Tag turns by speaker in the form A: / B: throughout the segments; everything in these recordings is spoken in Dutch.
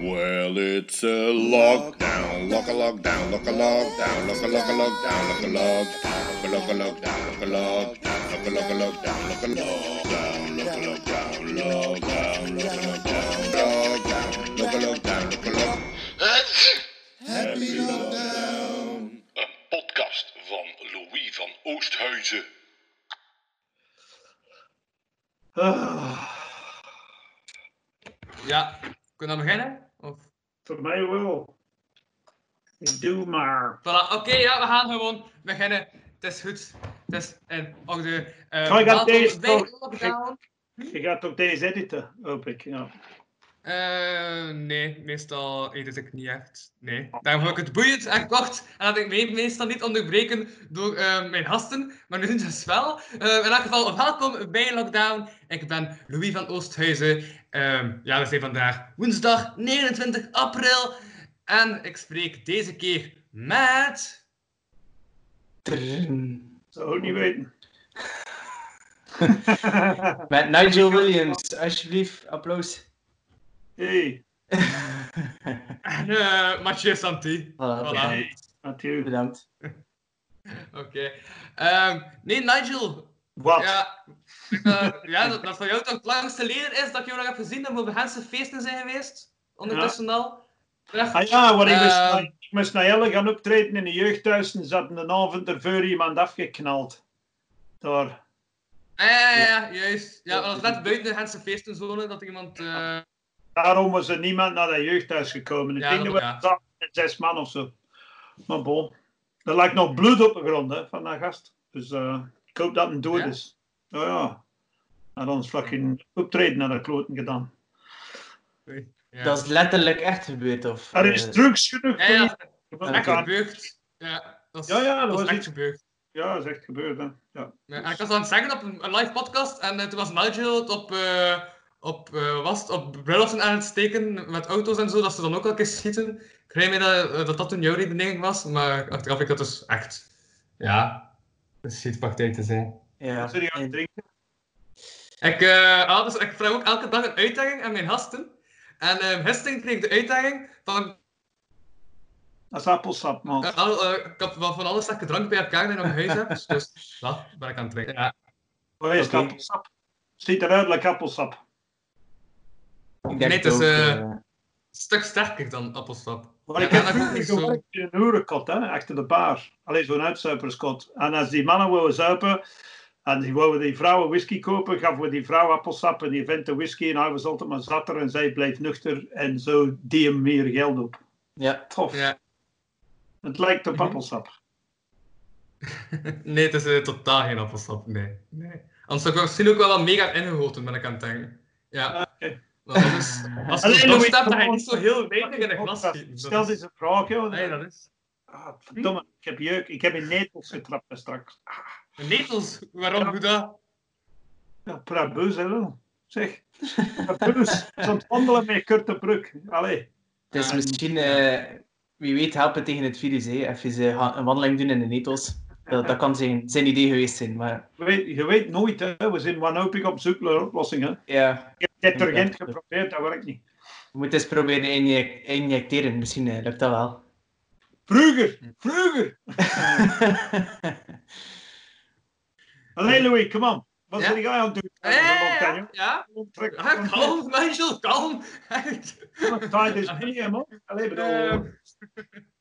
A: Well, it's a lockdown, lock a lockdown, lock a lockdown, lock a lock a lockdown, lock a lockdown, lock a lockdown, lock a lockdown, lock a lock a lockdown, lock a lockdown, lock a lockdown, lockdown, lock a lockdown, lockdown, lock a lockdown, lock a lock. Happy lockdown.
B: Een podcast van Louis van Oosthuizen.
C: Ah,
D: Ja, kunnen we beginnen?
C: Voor mij wel. Doe maar.
D: Voilà, oké, ja, we gaan gewoon beginnen. Het is goed. Het is in orde. Uh,
C: Ga ik
D: welkom
C: deze toch-. Je gaat ook deze editen, hoop ik. Ja.
D: Eh, nee, meestal edit ik niet echt. Nee. Daarom vond ik het boeiend en kort. En dat ik me meestal niet onderbreken door eh, mijn gasten. Maar nu het wel. In elk geval, welkom bij Lockdown. Ik ben Louis van Oosthuizen. Ehm, ja, we zijn vandaag woensdag 29 april. En ik spreek deze keer met...
C: Zou ook niet weten.
E: Met Nigel Williams, alsjeblieft, applaus.
C: hey,
D: En eh Mathieu Santi.
E: Voilà,
D: Voilà.
E: bedankt.
C: Mathieu.
E: bedankt.
D: Oké. Ehm, nee, Nigel.
C: Wat?
D: Ja, eh, ja dat, dat voor jou toch het langste leren is dat ik jou nog heb gezien dat we op Gentse feesten zijn geweest. Ondertussen al. Ja.
C: Ah ja, ik moest,
D: Eh,
C: naar- ik moest naar Helle gaan optreden in een jeugdhuis en zat een avond ervoor iemand afgeknald. Daar.
D: Ah, ja, ja, ja, juist. Ja, dat was net buiten de Gentse feestenzone dat iemand... eh,
C: Daarom was er niemand naar dat jeugdhuis gekomen. Ik denk dat we
D: ja.
C: zes man of zo. Maar bon. Er lag nog bloed op de grond hè, van dat gast. Dus ik hoop dat hij dood
D: Ja?
C: is. Oh ja. En dan is fucking optreden naar de kloten gedaan.
D: ja.
E: Dat is letterlijk echt gebeurd, of?
C: Er is
E: eh,
C: drugs genoeg
D: Ja, dat is echt gebeurd. Ja, dat is,
C: Ja, ja, dat was
D: echt
C: iets-
D: gebeurd.
C: Ja, dat is echt gebeurd. Hè. Ja.
D: Ja, en ik was aan het zeggen op een, een live podcast en eh, toen was Nigel het op, eh op, eh, was het op bruiloften aan het steken met auto's en zo, dat ze dan ook elke keer schieten. Ik herinner me dat, dat dat toen jouw redenering was, maar achteraf ik dat dus echt, ja, een schietpraktijk te zijn.
E: Ja.
C: Je aan het
E: en-
C: drinken?
D: Ik, dus ik vraag ook elke dag een uitdaging aan mijn gasten. En eh gisteren kreeg ik de uitdaging van,
C: Dat is appelsap, man.
D: eh, al, ik heb wel van alles lekker drank bij elkaar dat ik nog in huis heb, dus, dus dat ben ik aan het drinken. Ja.
C: Waar is
E: Oké.
C: appelsap? Ziet eruit like appelsap.
E: Ik denk
D: Nee,
E: het
D: is, Een stuk sterker dan appelsap.
C: Maar
D: Ja,
C: ik heb vroeger gewerkt in een hoerenkot, hè, achter de bar. Alleen zo'n uitzuiperskot. En als die mannen wilden zuipen, en die wilden die vrouwen whisky kopen, gaven we die vrouw appelsap en die vent de whisky en hij was altijd maar zatter en zij bleef nuchter en zo die hem meer geld op.
E: ja.
C: Tof.
D: Ja.
C: Het lijkt op
D: Mhm.
C: appelsap.
D: Nee, het is eh, totaal geen appelsap. Nee. nee. Anders zou ik misschien ook wel wat mega ingegoten, ben ik aan het denken. Ja.
C: Oké.
D: Als je
C: Louis,
D: staat, dan ga je
C: gewoon-
D: niet zo heel weinig in de glas schieten.
C: Stel deze vraag, joh.
D: Nee, dat is...
C: Ah, verdomme, ik heb jeuk. Ik heb in netels getrapt straks.
D: Netels, waarom
C: Ja.
D: doe dat?
C: Ja, prabeus, hè, wel. Zeg. Prabeus. Zo'n wandelen met Kurt de Bruk. Allee.
E: Het is misschien, eh, wie weet, helpen tegen het virus. Hè. Even gaan- een wandeling doen in de netels. Dat, dat kan zijn, zijn idee geweest zijn. Maar
C: Je weet, je weet nooit, hè. we zijn wanhopig op zoek naar oplossingen.
E: ja,
C: detergent geprobeerd, dat werkt niet.
E: we moeten eens proberen injec- injecteren. Misschien eh, lukt dat wel.
C: Vroeger, vroeger. Allee Louis, kom on. Wat
D: Ja?
C: ben jij aan het doen?
D: Ja, ja, ja, ja. Kalm, Nigel, kalm.
C: Tijd is niet, hè, man. Allee, bedoel,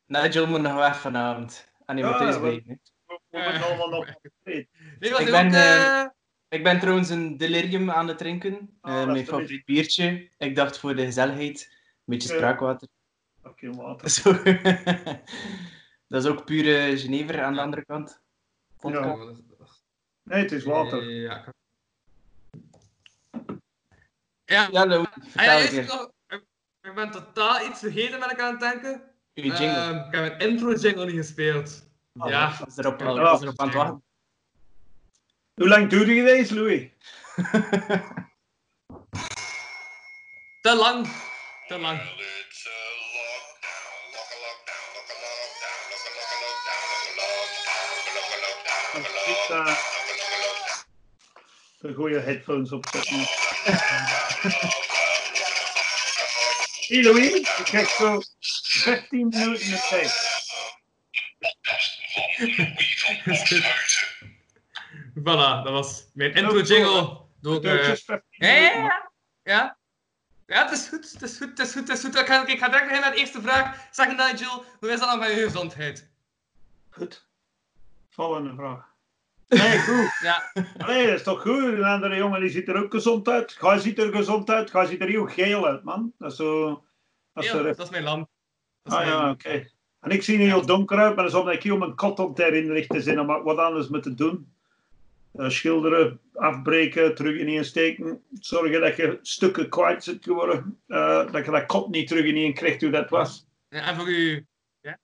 E: Nigel moet nog weg vanavond. En hij moet thuis blijven. hè.
C: we moeten allemaal nog...
E: Ik ben,
D: eh,
E: Ik ben trouwens een delirium aan het drinken.
C: Ah,
E: Eh, mijn favoriet biertje. Ik dacht voor de gezelligheid. Een beetje spraakwater.
C: Oké, water.
E: Zo. dat is ook pure Genever aan de andere kant. Vodka.
C: Ja. Nee, het is water.
D: Ja, ik- ja.
E: Ja, Louis,
D: Ah, ja, nog, ik, ben totaal iets vergeten, ben ik aan het denken.
E: Uw jingle.
D: Ehm, ik heb een intro jingle niet gespeeld.
C: Ah,
D: ja.
E: Dat is erop,
D: Ja.
E: dat is erop aan het wachten.
C: Hoe lang duurde je deze, Louis?
D: Te lang. Te lang.
B: Well, it's a lockdown, lock a lockdown, lock a lockdown, lock a lock a lockdown, lock a lockdown, lock a lockdown, lock a
C: Dit,
B: lockdown,
C: eh,
B: lock a lock a lockdown.
C: de goede headphones opzetten. Hey Louis, ik krijg zo 15 minuten de tijd.
D: Voilà, dat was mijn intro jingle. Door,
C: Doe
D: eh,
C: just 15
D: ja, ja, ja. Ja, ja het is goed, het is goed, het is goed, het is goed. Ik ga, ik ga direct beginnen met de eerste vraag. Zeg Nigel, hoe is dat nou met je gezondheid?
C: Goed. Volgende vraag. Nee, goed.
D: Ja,
C: Nee, dat is toch goed. Een andere jongen die ziet er ook gezond uit. Hij ziet er gezond uit. Hij ziet er heel geel uit, man. Dat is zo... Dat is
D: heel,
C: er-
D: dat is mijn lamp. Is
C: Ah
D: mijn-
C: ja, oké. En ik zie er heel donker uit, maar dat is omdat ik hier om een kot op te herinneren zijn om wat anders mee te doen. Eh, schilderen, afbreken, terug ineensteken. Zorgen dat je stukken kwijt zit geworden. Eh, dat je dat kot niet terug ineen krijgt hoe dat was.
D: Ja, en voor u... Ja?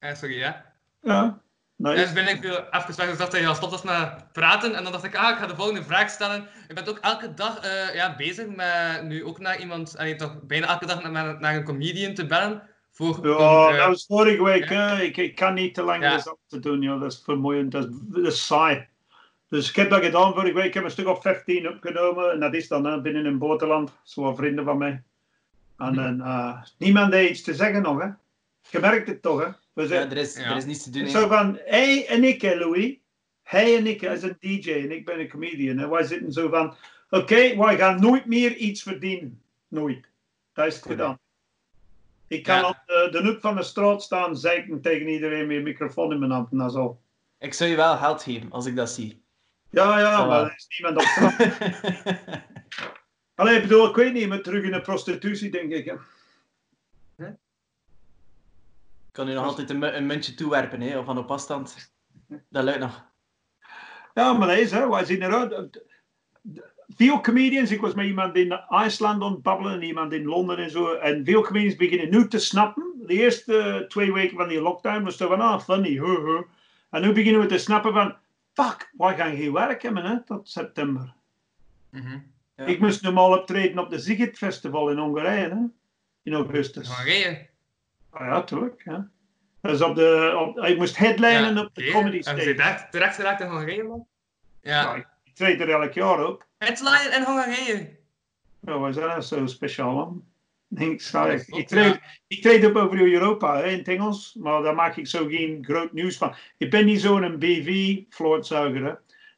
D: Ja, sorry, ja.
C: Ja, nice.
D: dus ben ik weg. Ik dacht dat je al stopt met praten. En dan dacht ik, ah, ik ga de volgende vraag stellen. Ik ben ook elke dag eh, ja, bezig met nu ook naar iemand, allee, toch bijna elke dag naar, naar een comedian te bellen. Voor,
C: Ja,
D: eh,
C: dat was vorige week.
D: ja.
C: Ik, ik kan niet te lang
D: Ja.
C: dat te doen. Joh. Dat is vermoeiend. Dat is, dat is saai. Dus ik heb dat gedaan vorige week. Ik heb een stuk of 15 opgenomen. En dat is dan hè, binnen een boterland. Zo'n vrienden van mij. En dan, eh, niemand heeft iets te zeggen nog. Hè. Je merkt het toch, hè? We
E: Ja,
C: zijn,
E: er is,
D: Ja.
E: er is niets te doen.
C: zo van, hij en ik, hè, Louis. Hij en ik, hij is een DJ en ik ben een comedian. En wij zitten zo van, oké, wij gaan nooit meer iets verdienen. Nooit. Dat is het gedaan. Ik kan
D: Ja.
C: op de, de hoek van de straat staan, zeiken tegen iedereen met een microfoon in mijn hand. En dat is al.
E: Ik zou je wel geld geven als ik dat zie.
C: Ja, ja, maar er is niemand op straat. Allee, ik bedoel, ik weet niet, maar terug in de prostitutie, denk ik. Hè.
E: Ik kan u nog altijd een, een muntje toewerpen, hè, of van op afstand. Dat lukt nog.
C: Ja, maar dat is, hè. Wij zien eruit. Veel comedians, ik was met iemand in IJsland aan het babbelen en iemand in Londen en zo. En veel comedians beginnen nu te snappen. De eerste twee weken van die lockdown was het van, ah, funny, huh, huh. En nu beginnen we te snappen van, fuck, wij gaan geen werk hebben, hè, tot september.
D: mhm.
E: Ja.
C: Ik moest normaal optreden op de Ziget Festival in Hongarije, hè, in augustus.
D: Hongarije.
C: Ah, ja, tuurlijk, ja. Dus op de, op, ik moest headlinen
D: Ja,
C: op de comedy
D: En
C: stage.
D: direct, direct geraakt in Hongarije, man.
C: Ja,
D: Ja.
C: ik treed er elk jaar op.
D: Headline in Hongarije.
C: Ja, zijn er zo speciaal man. Sta-
D: Ja,
C: ik, ik, treed, ik treed op over Europa hè, in het Engels, maar daar maak ik zo geen groot nieuws van. Ik ben niet zo'n BV-floortzuiger, hè.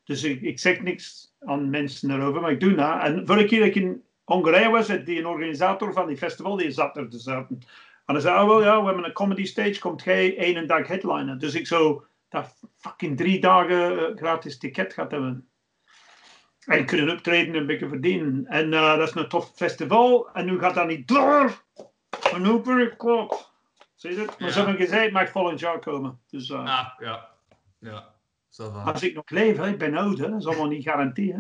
C: dus ik, ik zeg niks aan mensen daarover, maar ik doe dat. En vorige keer dat ik in Hongarije was, die een organisator van die festival, die zat er te zaten. En hij zei, oh, wel ja, we hebben een comedy stage, komt jij één dag headliner. Dus ik zo dat fucking drie dagen eh, gratis ticket gaat hebben. En kunnen optreden en een beetje verdienen. En eh, dat is een tof festival. En nu gaat dat niet door. En hoe ben ik klopt. Zie je het? Maar
D: Ja.
C: hebben gezegd, het mag volgend jaar komen. Dus eh,
D: Ah, ja. Ja.
C: Als ik nog leef, hè, ik ben oud, hè, dat is allemaal niet garantie. Hè.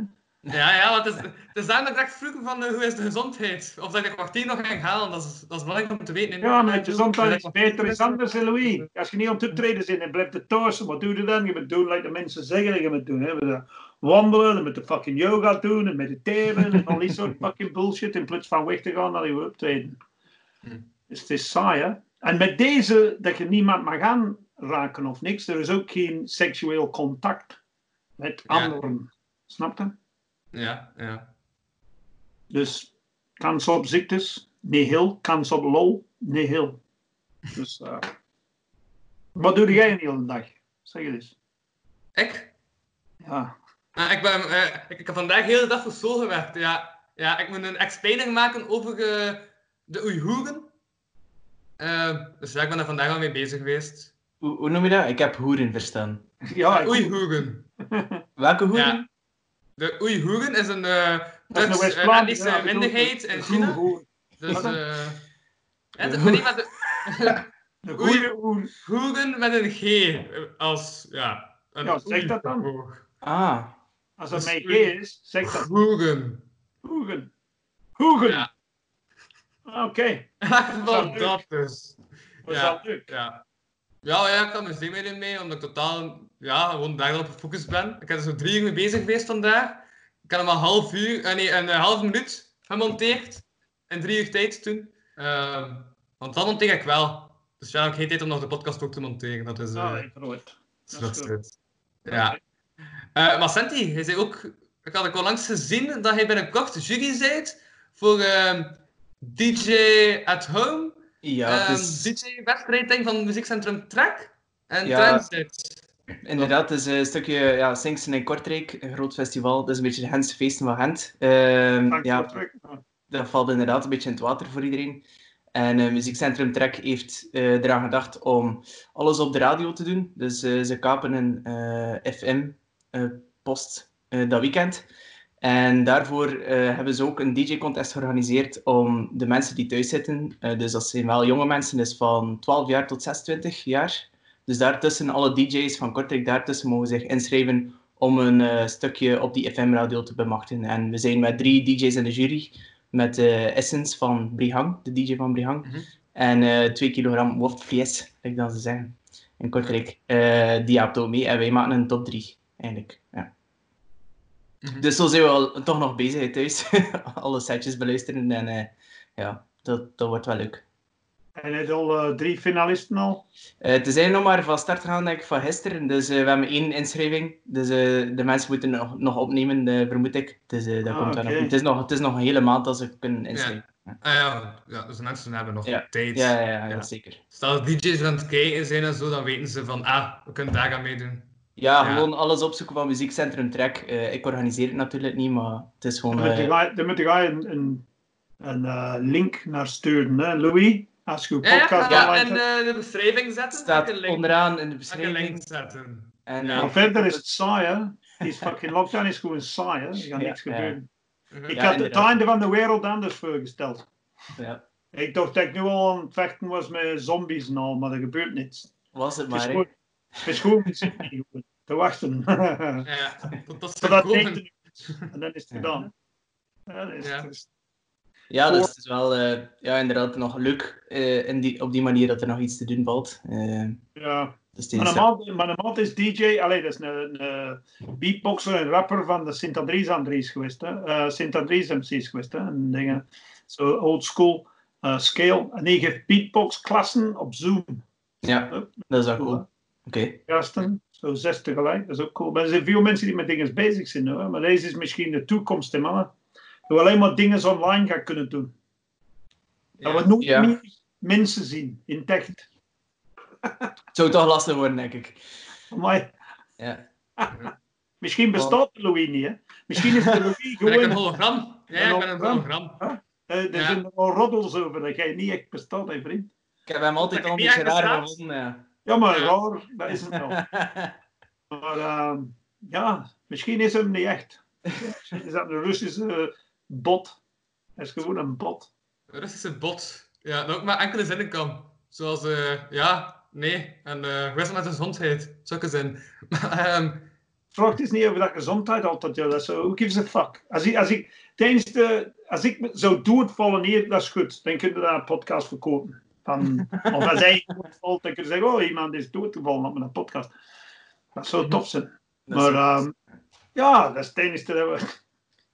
D: Ja, ja, want het is, het is daarom dat ik vroeg van eh, hoe is de gezondheid? Of dat ik een kwartier nog ga halen, dat is, dat is belangrijk om te weten. hè.
C: Ja, maar het gezondheid is beter is anders, Louis. Als je niet aan het optreden bent en blijft het thuis, wat doe je dan? Je moet doen wat de mensen zeggen dat je moet doen. Hè. Wandelen, en met de fucking yoga doen en mediteren en al die soort fucking bullshit in plaats van weg te gaan naar je optreden.
D: Hm.
C: Dus het is saai, hè. En met deze, dat je niemand mag aanraken of niks, er is ook geen seksueel contact met
D: Ja.
C: anderen. Snap je?
D: Ja, ja.
C: Dus kans op ziektes, nihil. Kans op lol, nihil. Dus, eh, wat doe jij een hele dag? Zeg het eens.
D: Ik?
C: Ja.
D: Ah, ik, ben, eh, ik, ik heb vandaag de hele dag voor school gewerkt. Ja, ja, ik moet een explaining maken over eh, de Oeigoeren. Eh, dus ja, ik ben er vandaag al mee bezig geweest.
E: Hoe, hoe noem je dat? Ik heb hoeren verstaan.
C: Ja, ik-
D: Oeigoeren.
E: Welke hoeren?
D: Ja. De Oeigoeren is een eh
C: dat is een
D: Turks, eh,
C: West-Vlaam-
D: etnische
C: ja,
D: minderheid
C: de
D: in China. Dus, eh ja, de, maar de
C: De.
D: Hoeren met een G. Als, ja. Een
C: Ja, zeg dat dan.
E: Ah,
C: Als dat
D: Dus oei-
C: is, zeg dat.
D: Hoeren.
C: Hoegen. Hoegen.
D: Ja.
C: Oké.
D: Dat dus.
C: Dat is
D: Ja.
C: wel leuk.
D: Ja. Ja, ja, ik kan mijn zin mee mee, omdat ik totaal ja, gewoon daarop gefocust ben. Ik heb er zo drie uur mee bezig geweest vandaag. Ik heb hem een half uur, eh, nee, een half minuut gemonteerd. In drie uur tijd toen. Ehm, want dat monteer ik wel. Dus ja, ik heb geen tijd om nog de podcast ook te monteren. Dat is, eh,
C: Ah, ik het.
D: dat
C: dat
D: is
C: is
D: goed. Ja. Eh, maar Santi, hij zei ook... Ik had ik al langs gezien dat hij binnenkort jury bent voor ehm, DJ at Home,
E: Ja, het is,
D: DJ-wedstrijding van Muziekcentrum Trek en
E: Ja.
D: Transit.
E: inderdaad, het is een stukje ja, Singsen in Kortrijk, een groot festival. Dat is een beetje de Gentse feesten van Gent. Ehm, ja, dat valt inderdaad een beetje in het water voor iedereen. En eh, Muziekcentrum Trek heeft eh, eraan gedacht om alles op de radio te doen. Dus eh, ze kapen een eh, FM-post eh, dat weekend. En daarvoor eh, hebben ze ook een DJ-contest georganiseerd om de mensen die thuis zitten, eh, dus dat zijn wel jonge mensen, dus van 12 jaar tot 26 jaar. Dus daartussen, alle DJ's van Kortrijk daartussen mogen zich inschrijven om een eh, stukje op die FM-radio te bemachtigen. En we zijn met drie DJ's in de jury, met eh, Essence van Brihang, de DJ van Brihang,
D: Mhm.
E: en eh 2 kilogram wortvlees, ik dan ze zeggen, in Kortrijk. Eh die helpt ook mee en wij maken een top 3, eigenlijk. Ja.
D: Mhm.
E: Dus zo zijn we al, toch nog bezig thuis, alle setjes beluisteren en eh, ja, dat, dat wordt wel leuk.
C: En het al eh, drie finalisten al.
E: Eh, het is eigenlijk nog maar van start gegaan, denk ik, van gisteren. Dus we hebben één inschrijving. Dus eh, de mensen moeten nog, nog opnemen, vermoed ik. Dus eh, dat
C: Ah,
E: komt wel nog. Het is, nog, het is nog een hele maand dat ze kunnen inschrijven. Ja,
D: Ah ja, ja, dus mensen hebben nog
E: Ja.
D: tijd.
E: ja, ja, ja,
D: Ja.
E: zeker.
D: Stel dat DJ's aan het kijken zijn en zo, dan weten ze van, ah, we kunnen daar gaan meedoen.
E: Ja,
D: Ja.
E: gewoon alles opzoeken van Muziekcentrum Trek. Eh, ik organiseer het natuurlijk niet, maar het is gewoon...
C: Daar moet je
E: eh,
C: moet je een, een, een eh, link naar sturen, hè, Louis. Als je
D: Ja, ja,
C: podcast online
D: in
C: zet.
D: de, beschrijving zetten.
E: het staat
D: een link-
E: onderaan in de
D: een
E: beschrijving.
D: link zetten.
E: En,
D: Ja.
C: verder is het saai, hè. Die fucking lockdown is gewoon saai, hè. Er gaat
E: Ja,
C: niks
E: ja.
C: gebeuren.
D: Mhm.
C: Ik
E: Ja,
C: had het einde van de wereld anders voorgesteld.
E: ja,
C: Ik dacht dat ik nu al aan het vechten was met zombies en al, maar er gebeurt niets.
E: was het
C: Het
E: maar. hè.
C: Het is gewoon gewoon te wachten.
D: Ja. Dat, dat is
C: Totdat het
D: gekomen.
C: 19 is. En dan is het gedaan. Ja, dat is,
D: Ja.
C: dat is-
E: Ja, dus het is wel eh, ja, inderdaad nog leuk eh, in die, op die manier dat er nog iets te doen valt. Eh,
C: ja.
E: dus
C: Mijn
E: is,
C: maat, mijn maat is DJ, allee, dat is een, een beatboxer en rapper van de Sint Andries Andries geweest. Hè. Eh, Sint Andries MC's geweest. Hè. En dingen, zo old school eh, scale. En die geeft beatbox klassen op Zoom.
E: ja, dat is wel cool. Oké.
C: Gasten, zo zes tegelijk, dat is ook cool. Maar er zijn veel mensen die met dingen bezig zijn. Hoor. Maar deze is misschien de toekomst, hè, mannen. Dat we alleen maar dingen online gaan kunnen doen. Dat we nooit
E: Ja.
C: meer mensen zien in het echt.
E: Het zou toch lastig worden, denk ik.
C: Maar
E: Ja.
C: misschien bestaat de Louis niet. Hè. Misschien is de Louis
D: Ben ik een
C: gewoon...
D: hologram? Ja, ik ben een
C: hologram. Eh, er
D: Ja.
C: zijn er al roddels over dat jij niet echt bestaat, hè, vriend.
E: Ik heb hem altijd al een beetje raar gevonden. Ja.
C: Ja, maar raar, dat is het wel. Maar ehm, ja, misschien is hem niet echt. Is dat een Russische bot. Hij is gewoon een bot.
D: Een Russische bot. Ja, dat ook maar enkele zinnen kan. Zoals, eh, ja, nee, en eh is het met de gezondheid? Zulke zin. Maar, ehm,
C: Vraag is niet over dat gezondheid altijd. Ja, dat is zo, who gives a fuck? Als ik, als ik, tijdens de, als ik me zou doodvallen hier, dat is goed. Dan kunnen we daar een podcast verkopen. Van, of als hij kunnen ze zeggen, oh, iemand is doodgevallen op mijn podcast. Dat zou tof zijn.
E: Dat
C: Maar ehm, ja, dat is het enige dat we...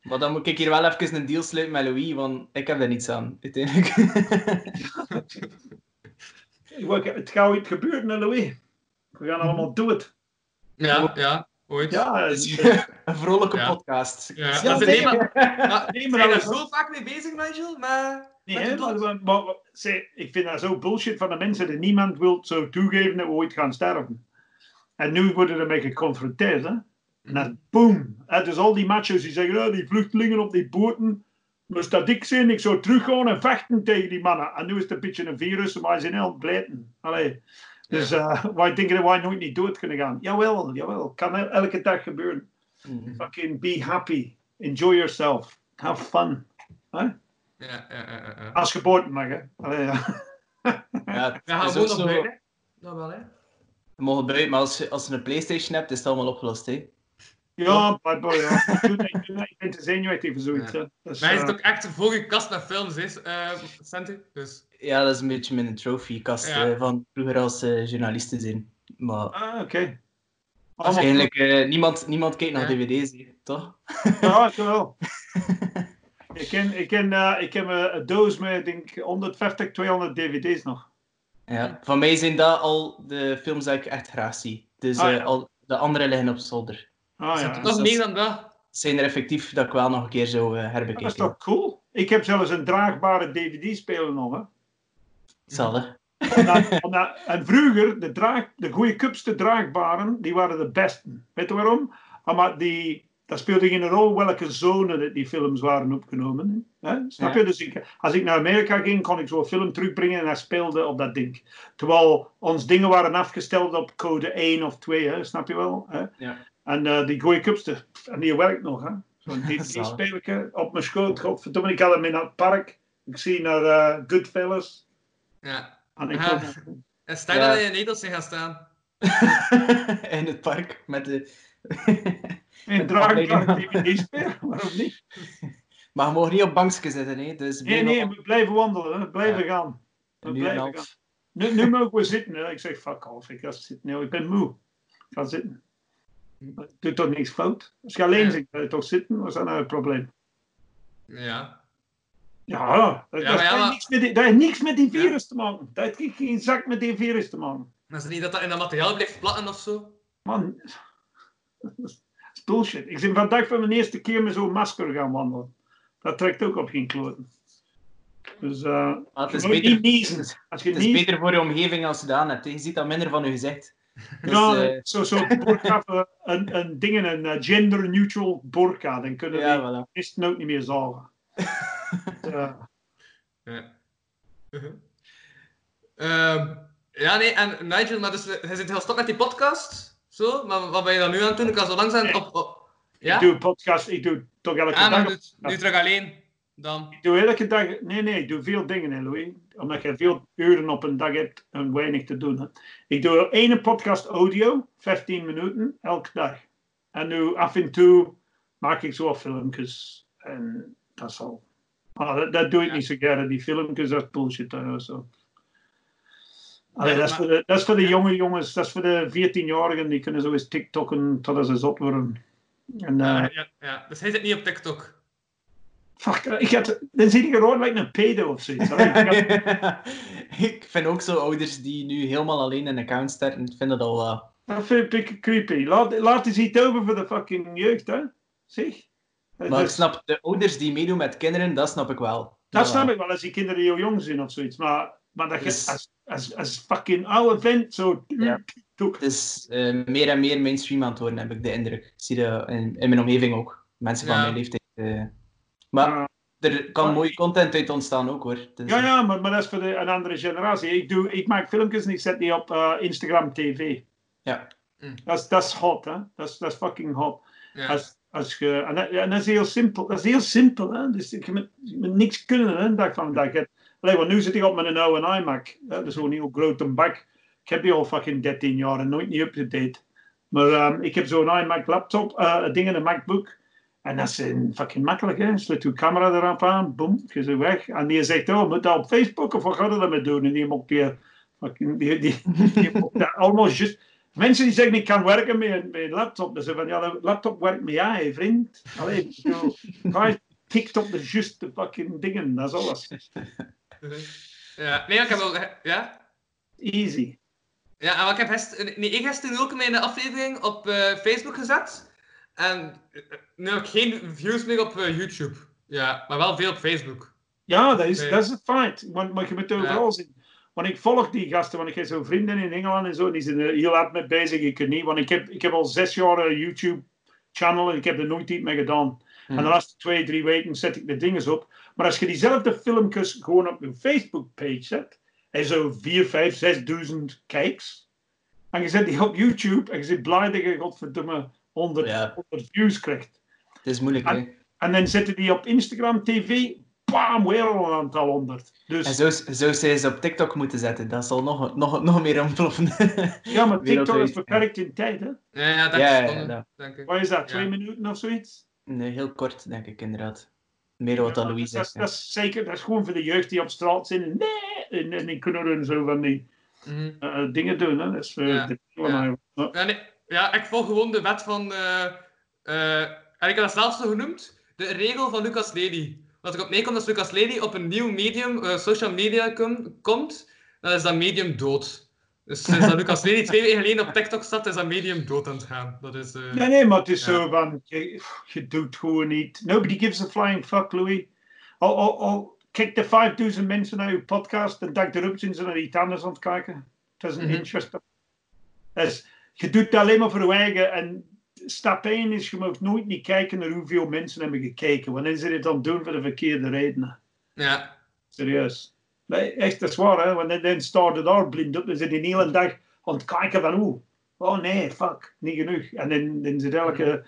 E: Maar dan moet ik hier wel even een deal sluiten met Louis, want ik heb daar niets aan, uiteindelijk.
C: Wat- Het gaat ooit gebeuren, Louis. We gaan allemaal doen het.
D: ja, ja, ooit.
C: Ja,
E: een vrolijke
D: Ja.
E: podcast.
D: Ja,
C: Ja, nee,
D: maar, maar,
C: nee, maar
D: daar zo vaak mee bezig, Nigel? Maar,
C: Nee, hè, maar, zeg, ik vind dat zo bullshit van de mensen dat niemand wil zo toegeven dat we ooit gaan sterven. En nu worden we ermee geconfronteerd. Hè? En dan boom. Hè, dus al die machos die zeggen, "Ja, die vluchtelingen op die boten, moest dat ik zijn, ik zou teruggaan en vechten tegen die mannen. En nu is het een beetje een virus, maar ze zijn heel blijten. Allee. Dus eh, wij denken dat wij nooit niet dood kunnen gaan. Jawel, jawel. Kan el- elke dag gebeuren.
E: Mhm.
C: Fucking be happy. Enjoy yourself. Have fun.
D: Ja, ja, ja, ja, ja.
C: Als geboorte mag, hè. Allee, ja.
E: Ja, het
D: We gaan
E: is
D: gewoon
E: ook
D: nog
E: zo-
D: buiten. Dat wel, hè?
E: We mogen buiten, maar als je, als je een Playstation hebt, is het allemaal opgelost. Hè?
C: Ja, blijkbaar, ja. Ik ben te zenuwachtig voor zoiets.
D: Ja.
C: Dus,
D: Maar hij zit ook echt voor je kast met films, hè, eh, Santi. Dus,
E: Ja, dat is een beetje mijn trophiekast
D: Ja.
E: eh, van vroeger als eh, journalist te zijn. Maar
C: Ah, oké.
E: waarschijnlijk, eh, niemand, niemand kijkt naar
D: Ja.
E: dvd's, hè, toch?
C: Ja, ik wel. ik ken, ik ken, eh, ik heb een, doos met, ik denk, 150, 200 dvd's nog.
E: Ja. Van mij zijn dat al de films die ik echt graag zie. Dus
C: Ah,
E: eh,
C: ja.
E: al, de andere liggen op zolder.
C: Ah, ja.
D: nog
E: dat
D: meer dan dat.
E: Zijn er effectief dat ik wel nog een keer zou eh,
C: Dat is
E: herbekijken.
C: toch cool? Ik heb zelfs een draagbare DVD-speler nog. Hè. Omdat- omdat- en vroeger, de, draag, de goede cupste draagbaren, die waren de beste. Weet je waarom? Omdat die, dat speelde geen rol welke zone dat die films waren opgenomen. Hè? Snap
E: Ja.
C: je? Dus ik, als ik naar Amerika ging, kon ik zo'n film terugbrengen en hij speelde op dat ding. Terwijl ons dingen waren afgesteld op code 1 of 2, hè? snap je wel? Hè?
E: Ja.
C: En eh, die goede cupste, en die werkt nog. hè? Zo'n
E: Zalig.
C: DVD-speler op mijn schoot. Godverdomme, ik had hem in het park. Ik zie naar eh, Goodfellas.
D: Ja.
C: En ik
D: Ja.
C: kon-
D: En stel
E: Ja.
D: dat je in Nederland gaat staan.
E: in het park met de.
C: Een DVD-speler, waarom niet?
E: Maar je mag niet op bankje zitten, hè? Dus
C: Nee, nee,
E: op-
C: we blijven wandelen, hè. we blijven gaan. We
E: en
C: blijven gaan. Nu, nu mogen we zitten. Hè. Ik zeg, fuck off, ik ga zitten. Nee, ik ben moe. Ik ga zitten. Doe toch niks fout? Als je alleen
D: Ja.
C: zit, ga je toch zitten? Wat is dat nou het probleem?
D: Ja.
C: Ja, dat,
D: Ja,
C: dat
D: maar ja,
C: heeft niks met die, dat heeft niks met die
D: Ja.
C: virus te maken. Dat heeft geen zak met die virus te maken.
D: Maar is het niet dat dat in dat materiaal blijft platten of zo?
C: Man, dat is bullshit. Ik ben vandaag voor mijn eerste keer met zo'n masker gaan wandelen. Dat trekt ook op geen kloten. Dus eh
E: Maar het is beter,
C: niet niezen. Als je
E: het is beter voor je omgeving als je dat aan hebt. Je ziet dat minder van je gezicht. Dus,
C: ja,
E: eh,
C: zo, zo burka, eh, een, een ding, een gender-neutral burka. Dan kunnen
E: ja,
C: die
E: voilà.
C: ook niet meer zagen. Ja.
D: Ja. Ehm, ja, nee, en Nigel, maar dus, hij zit heel stop met die podcast. Zo, maar wat ben je dan nu aan het doen? Ik kan zo langzaam op... op... Ja?
C: Ik doe een podcast, ik doe toch elke
D: ah,
C: dag.
D: nu, nu terug alleen. Dan.
C: Ik doe elke dag, nee, nee, ik doe veel dingen, hè, Louis. Omdat je veel uren op een dag hebt en weinig te doen. Hè. Ik doe één podcast audio, 15 minuten, elke dag. En nu af en toe maak ik zo filmpjes. En dat is al. Maar dat, dat doe ik
D: Ja.
C: niet zo graag, die filmpjes, dat is bullshit. Zo. Allee,
D: Ja,
C: dat, is
D: maar-
C: voor de, dat is voor de jonge jongens, dat is voor de 14-jarigen, die kunnen zo eens TikTokken totdat ze zot worden. En, eh,
D: Ah, ja, ja, dus hij zit niet op TikTok.
C: fuck, ik had, dan zie ik eruit lijkt een pedo of zoiets. Ik
E: vind ook zo ouders die nu helemaal alleen een account starten, ik vind dat al wel.
C: Dat vind ik creepy. Laat, laat eens iets over voor de fucking jeugd, hè? Zeg.
E: Maar ik
C: is-
E: snap, de ouders die meedoen met kinderen, dat snap ik wel.
C: dat snap ik wel als die kinderen heel jong zijn of zoiets. Maar, maar dat je
E: Dus-
C: als, als, als fucking oude vent zo.
E: Ja. Het is eh, meer en meer mainstream aan het worden, heb ik de indruk. Ik zie dat in, in mijn omgeving ook. Mensen van mijn leeftijd. eh. Maar
C: Ja.
E: er kan
C: Maar-
E: mooie content uit ontstaan ook hoor. Dus,
C: Ja, ja, maar, maar dat is voor de, een andere generatie. Ik, doe, ik maak filmpjes en ik zet die op eh, Instagram TV.
E: Ja.
D: Mm.
C: Dat is, dat is hot, hè? Dat is, dat is fucking hot.
D: Ja.
C: Als, als je, en, dat, dat is heel simpel. Dat is heel simpel, hè? Dus je moet, niks kunnen, hè? Dag van de dag. Allee, want nu zit ik op met een oude iMac. Dat is zo'n heel grote bak. Ik heb die al fucking 13 jaar en nooit niet up-to-date. Maar ehm, ik heb zo'n iMac laptop, eh ding in een MacBook. En dat is eh, fucking makkelijk, hè? Sluit je camera erop aan, boem, je ze weg. En die zegt, oh, moet dat op Facebook of wat gaat er daarmee doen? En die moet je fucking, die, die, die dat allemaal just... Mensen die zeggen, ik kan werken met, een- met een laptop. Dan zeggen van, ja, de laptop werkt met jij, vriend. Allee, zo, hij tikt op de juiste fucking dingen, dat is alles.
D: Ja, nee, ik heb wel... Ja?
C: Easy.
D: Ja, en wat ik heb gisteren... Nee, ik gisteren ook mijn aflevering op eh, Facebook gezet. En eh, nu heb ik geen views meer op eh, YouTube. Ja, maar wel veel op Facebook.
C: Ja, dat is, dat is het feit. Want, maar je moet overal zien. Want ik volg die gasten, want ik heb zo vrienden in Engeland en zo, die zijn er heel hard mee bezig. Ik kan niet, want ik heb, ik heb al zes jaar een YouTube-channel en ik heb er nooit iets mee gedaan. En de laatste twee, drie weken zet ik de dingen op. Maar als je diezelfde filmpjes gewoon op je Facebook-page zet, en zo 4, 5, 6.000 kijks, en je zet die op YouTube en je zit blij dat je godverdomme 100,
E: Ja.
C: 100 views krijgt.
E: Het is moeilijk hè.
C: En dan zetten die op Instagram TV, bam, weer al een aantal honderd. Dus
E: En zo, zo zij ze op TikTok moeten zetten, dat zal nog, nog, nog meer ontploffen.
C: ja, maar TikTok is beperkt in tijd, hè?
D: Ja, ja, dat
E: Ja,
D: is
E: ja.
C: Wat is dat,
D: Ja.
C: twee minuten of zoiets?
E: Nee, heel kort, denk ik inderdaad. Meer dan wat
C: Ja,
E: Louise
C: dat, dat is zeker, dat is gewoon voor de jeugd die op straat zitten. en Nee, en, en die kunnen er zo van die
D: Mhm.
C: eh, dingen doen. Hè? Dat is eh,
D: Ja.
C: de
D: Ja. Ja, nee, ja, ik volg gewoon de wet van. eh, eh, en ik heb dat zelfs zo genoemd: de regel van Lucas Lely. Wat ik op meekom als Lucas Lely op een nieuw medium, eh, social media kom- komt, dan is dat medium dood. Dus sinds dat Lucas Lely twee weken geleden op TikTok staat, is dat medium dood aan het gaan. Dat is. eh,
C: Nee, nee, maar het is
D: Ja.
C: zo van, je, je doet gewoon niet. Nobody gives a flying fuck, Louis. al, al, al kijkt de 5000 mensen naar uw podcast en dag erop zijn ze naar iets anders aan het kijken. Het is een
D: Mhm.
C: interesting. Dus, je doet het alleen maar voor je eigen. En stap 1 is, je mag nooit niet kijken naar hoeveel mensen hebben gekeken. Wanneer ze dit dan doen voor de verkeerde redenen.
D: Ja.
C: Serieus. Nee, echt, dat is waar, hè. Want dan- staat het daar blind op. Dan zit je de hele dag aan het kijken van, oeh, oh nee, fuck, niet genoeg. En dan, dan zit elke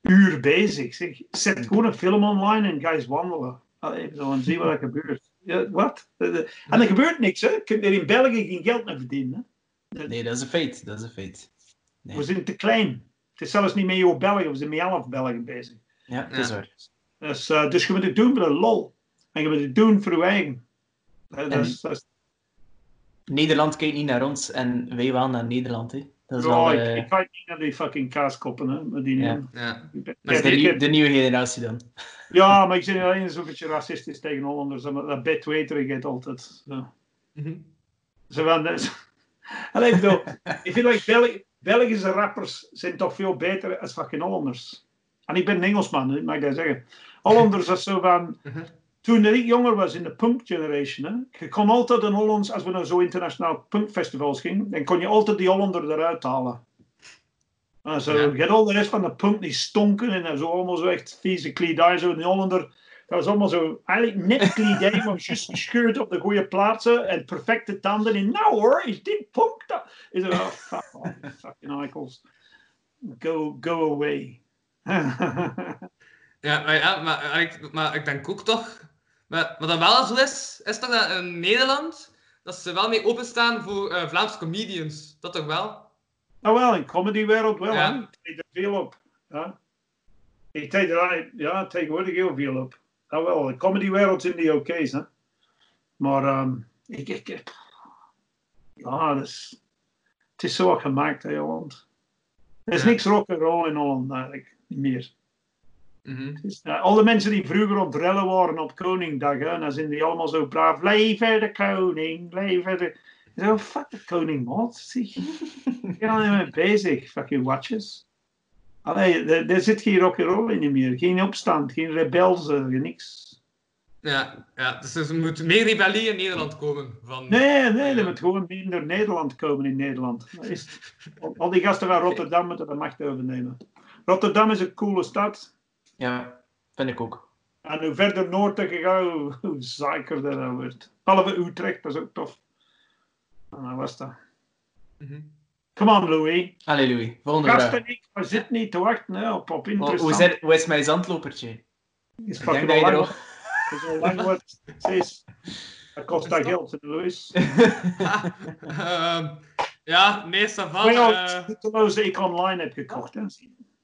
C: uur bezig. Zeg, zet gewoon een film online en ga eens wandelen. Allee, zo, en zie wat er gebeurt. Ja, wat? Eh, eh, En er gebeurt niks, hè. Je kunt er in België geen geld mee verdienen. Hè.
E: Nee, dat is een feit. Dat is een feit. Nee.
C: We zijn te klein. Het is zelfs niet met jouw België, we zijn met 11 België bezig.
E: Ja, dat is waar.
C: Dus, eh, dus je moet het doen voor de lol. En je moet het doen voor je eigen. Eh, Dat is, dat is
E: Nederland kijkt niet naar ons en wij wel naar Nederland. Hè. Dat is
C: Ja,
E: wel
C: ik,
E: eh,
C: ik kijk niet naar die fucking kaaskoppen, hè. Maar die,
E: Ja.
D: Ja.
C: Ik ben-
E: dat is
C: ja,
E: de, de nieuwe generatie dan.
C: ja, maar ik ben alleen zo'n beetje racistisch tegen Hollanders. maar Dat bedweterigheid altijd. Zo. Zo van, dat- Allee, ik bedoel, ik vind like Belg- Belgische rappers zijn toch veel beter als fucking Hollanders. En ik ben een Engelsman, mag ik dat zeggen. Hollanders is zo van...
D: Mhm.
C: Toen ik jonger was in de punk generation, hè, je kon altijd een Hollands, als we naar zo internationaal punkfestivals gingen, dan kon je altijd die Hollander eruit halen. En zo,
D: Ja.
C: je had al de rest van de punk die stonken en zo allemaal zo echt vieze kledij, zo die Hollander. Dat was allemaal zo, eigenlijk net kledij, maar juist gescheurd op de goede plaatsen en perfecte tanden. En nou hoor, is dit punk? Dat? Is er, oh, fuck off, fucking eichels. Go, go away.
D: Ja, maar, ja, maar, ik, maar ik denk ook toch... Maar, wat dan wel zo is, is toch dat in Nederland, dat ze wel mee openstaan voor eh, Vlaamse comedians. Dat toch wel?
C: Nou wel, in comedywereld wel.
D: Ja.
C: Ik treed er veel op. Ja. Ik treed er ja, tegenwoordig heel veel op. Nou wel, in comedywereld zijn die oké's. hè. Maar ehm, ik, ik, ja, dat is, het is zo wat gemaakt in Holland. Er is niks rock and roll in Holland eigenlijk, niet meer. Het is, eh, al de mensen die vroeger op rellen waren op Koningdag, hè, dan zijn die allemaal zo braaf. Leven de koning, leven de... Zo, fuck de koning, man. Zie. Ik ben al niet mee bezig, fucking watches. Allee, er, er zit geen rock'n'roll in niet meer. Geen opstand, geen rebelse, geen niks.
D: Ja, ja, dus er moet meer rebellie in Nederland komen. Van...
C: Nee, nee, er moet gewoon minder Nederland komen in Nederland. Is, al, die gasten van Rotterdam moeten de macht overnemen. Rotterdam is een coole stad.
E: Ja, vind ik ook.
C: En hoe verder noord je gaat, hoe, hoe dat dan wordt. Behalve Utrecht, dat is ook tof. En dat was dat.
D: Mhm.
C: Come on, Louis.
E: Allee, Louis. Volgende
C: Gasten,
E: vraag.
C: ik we zitten niet te wachten hè, op, op interessant.
E: hoe, zit, hoe is mijn zandlopertje?
C: Is
E: Ik
C: fucking
E: denk dat je
C: al
E: er
C: lang
E: ook...
C: Dat is al lang wat. Dat kost dat geld, Louis.
D: Ehm, ja, nee, va.
C: Maar ja,
D: eh,
C: het ik online heb gekocht. Hè.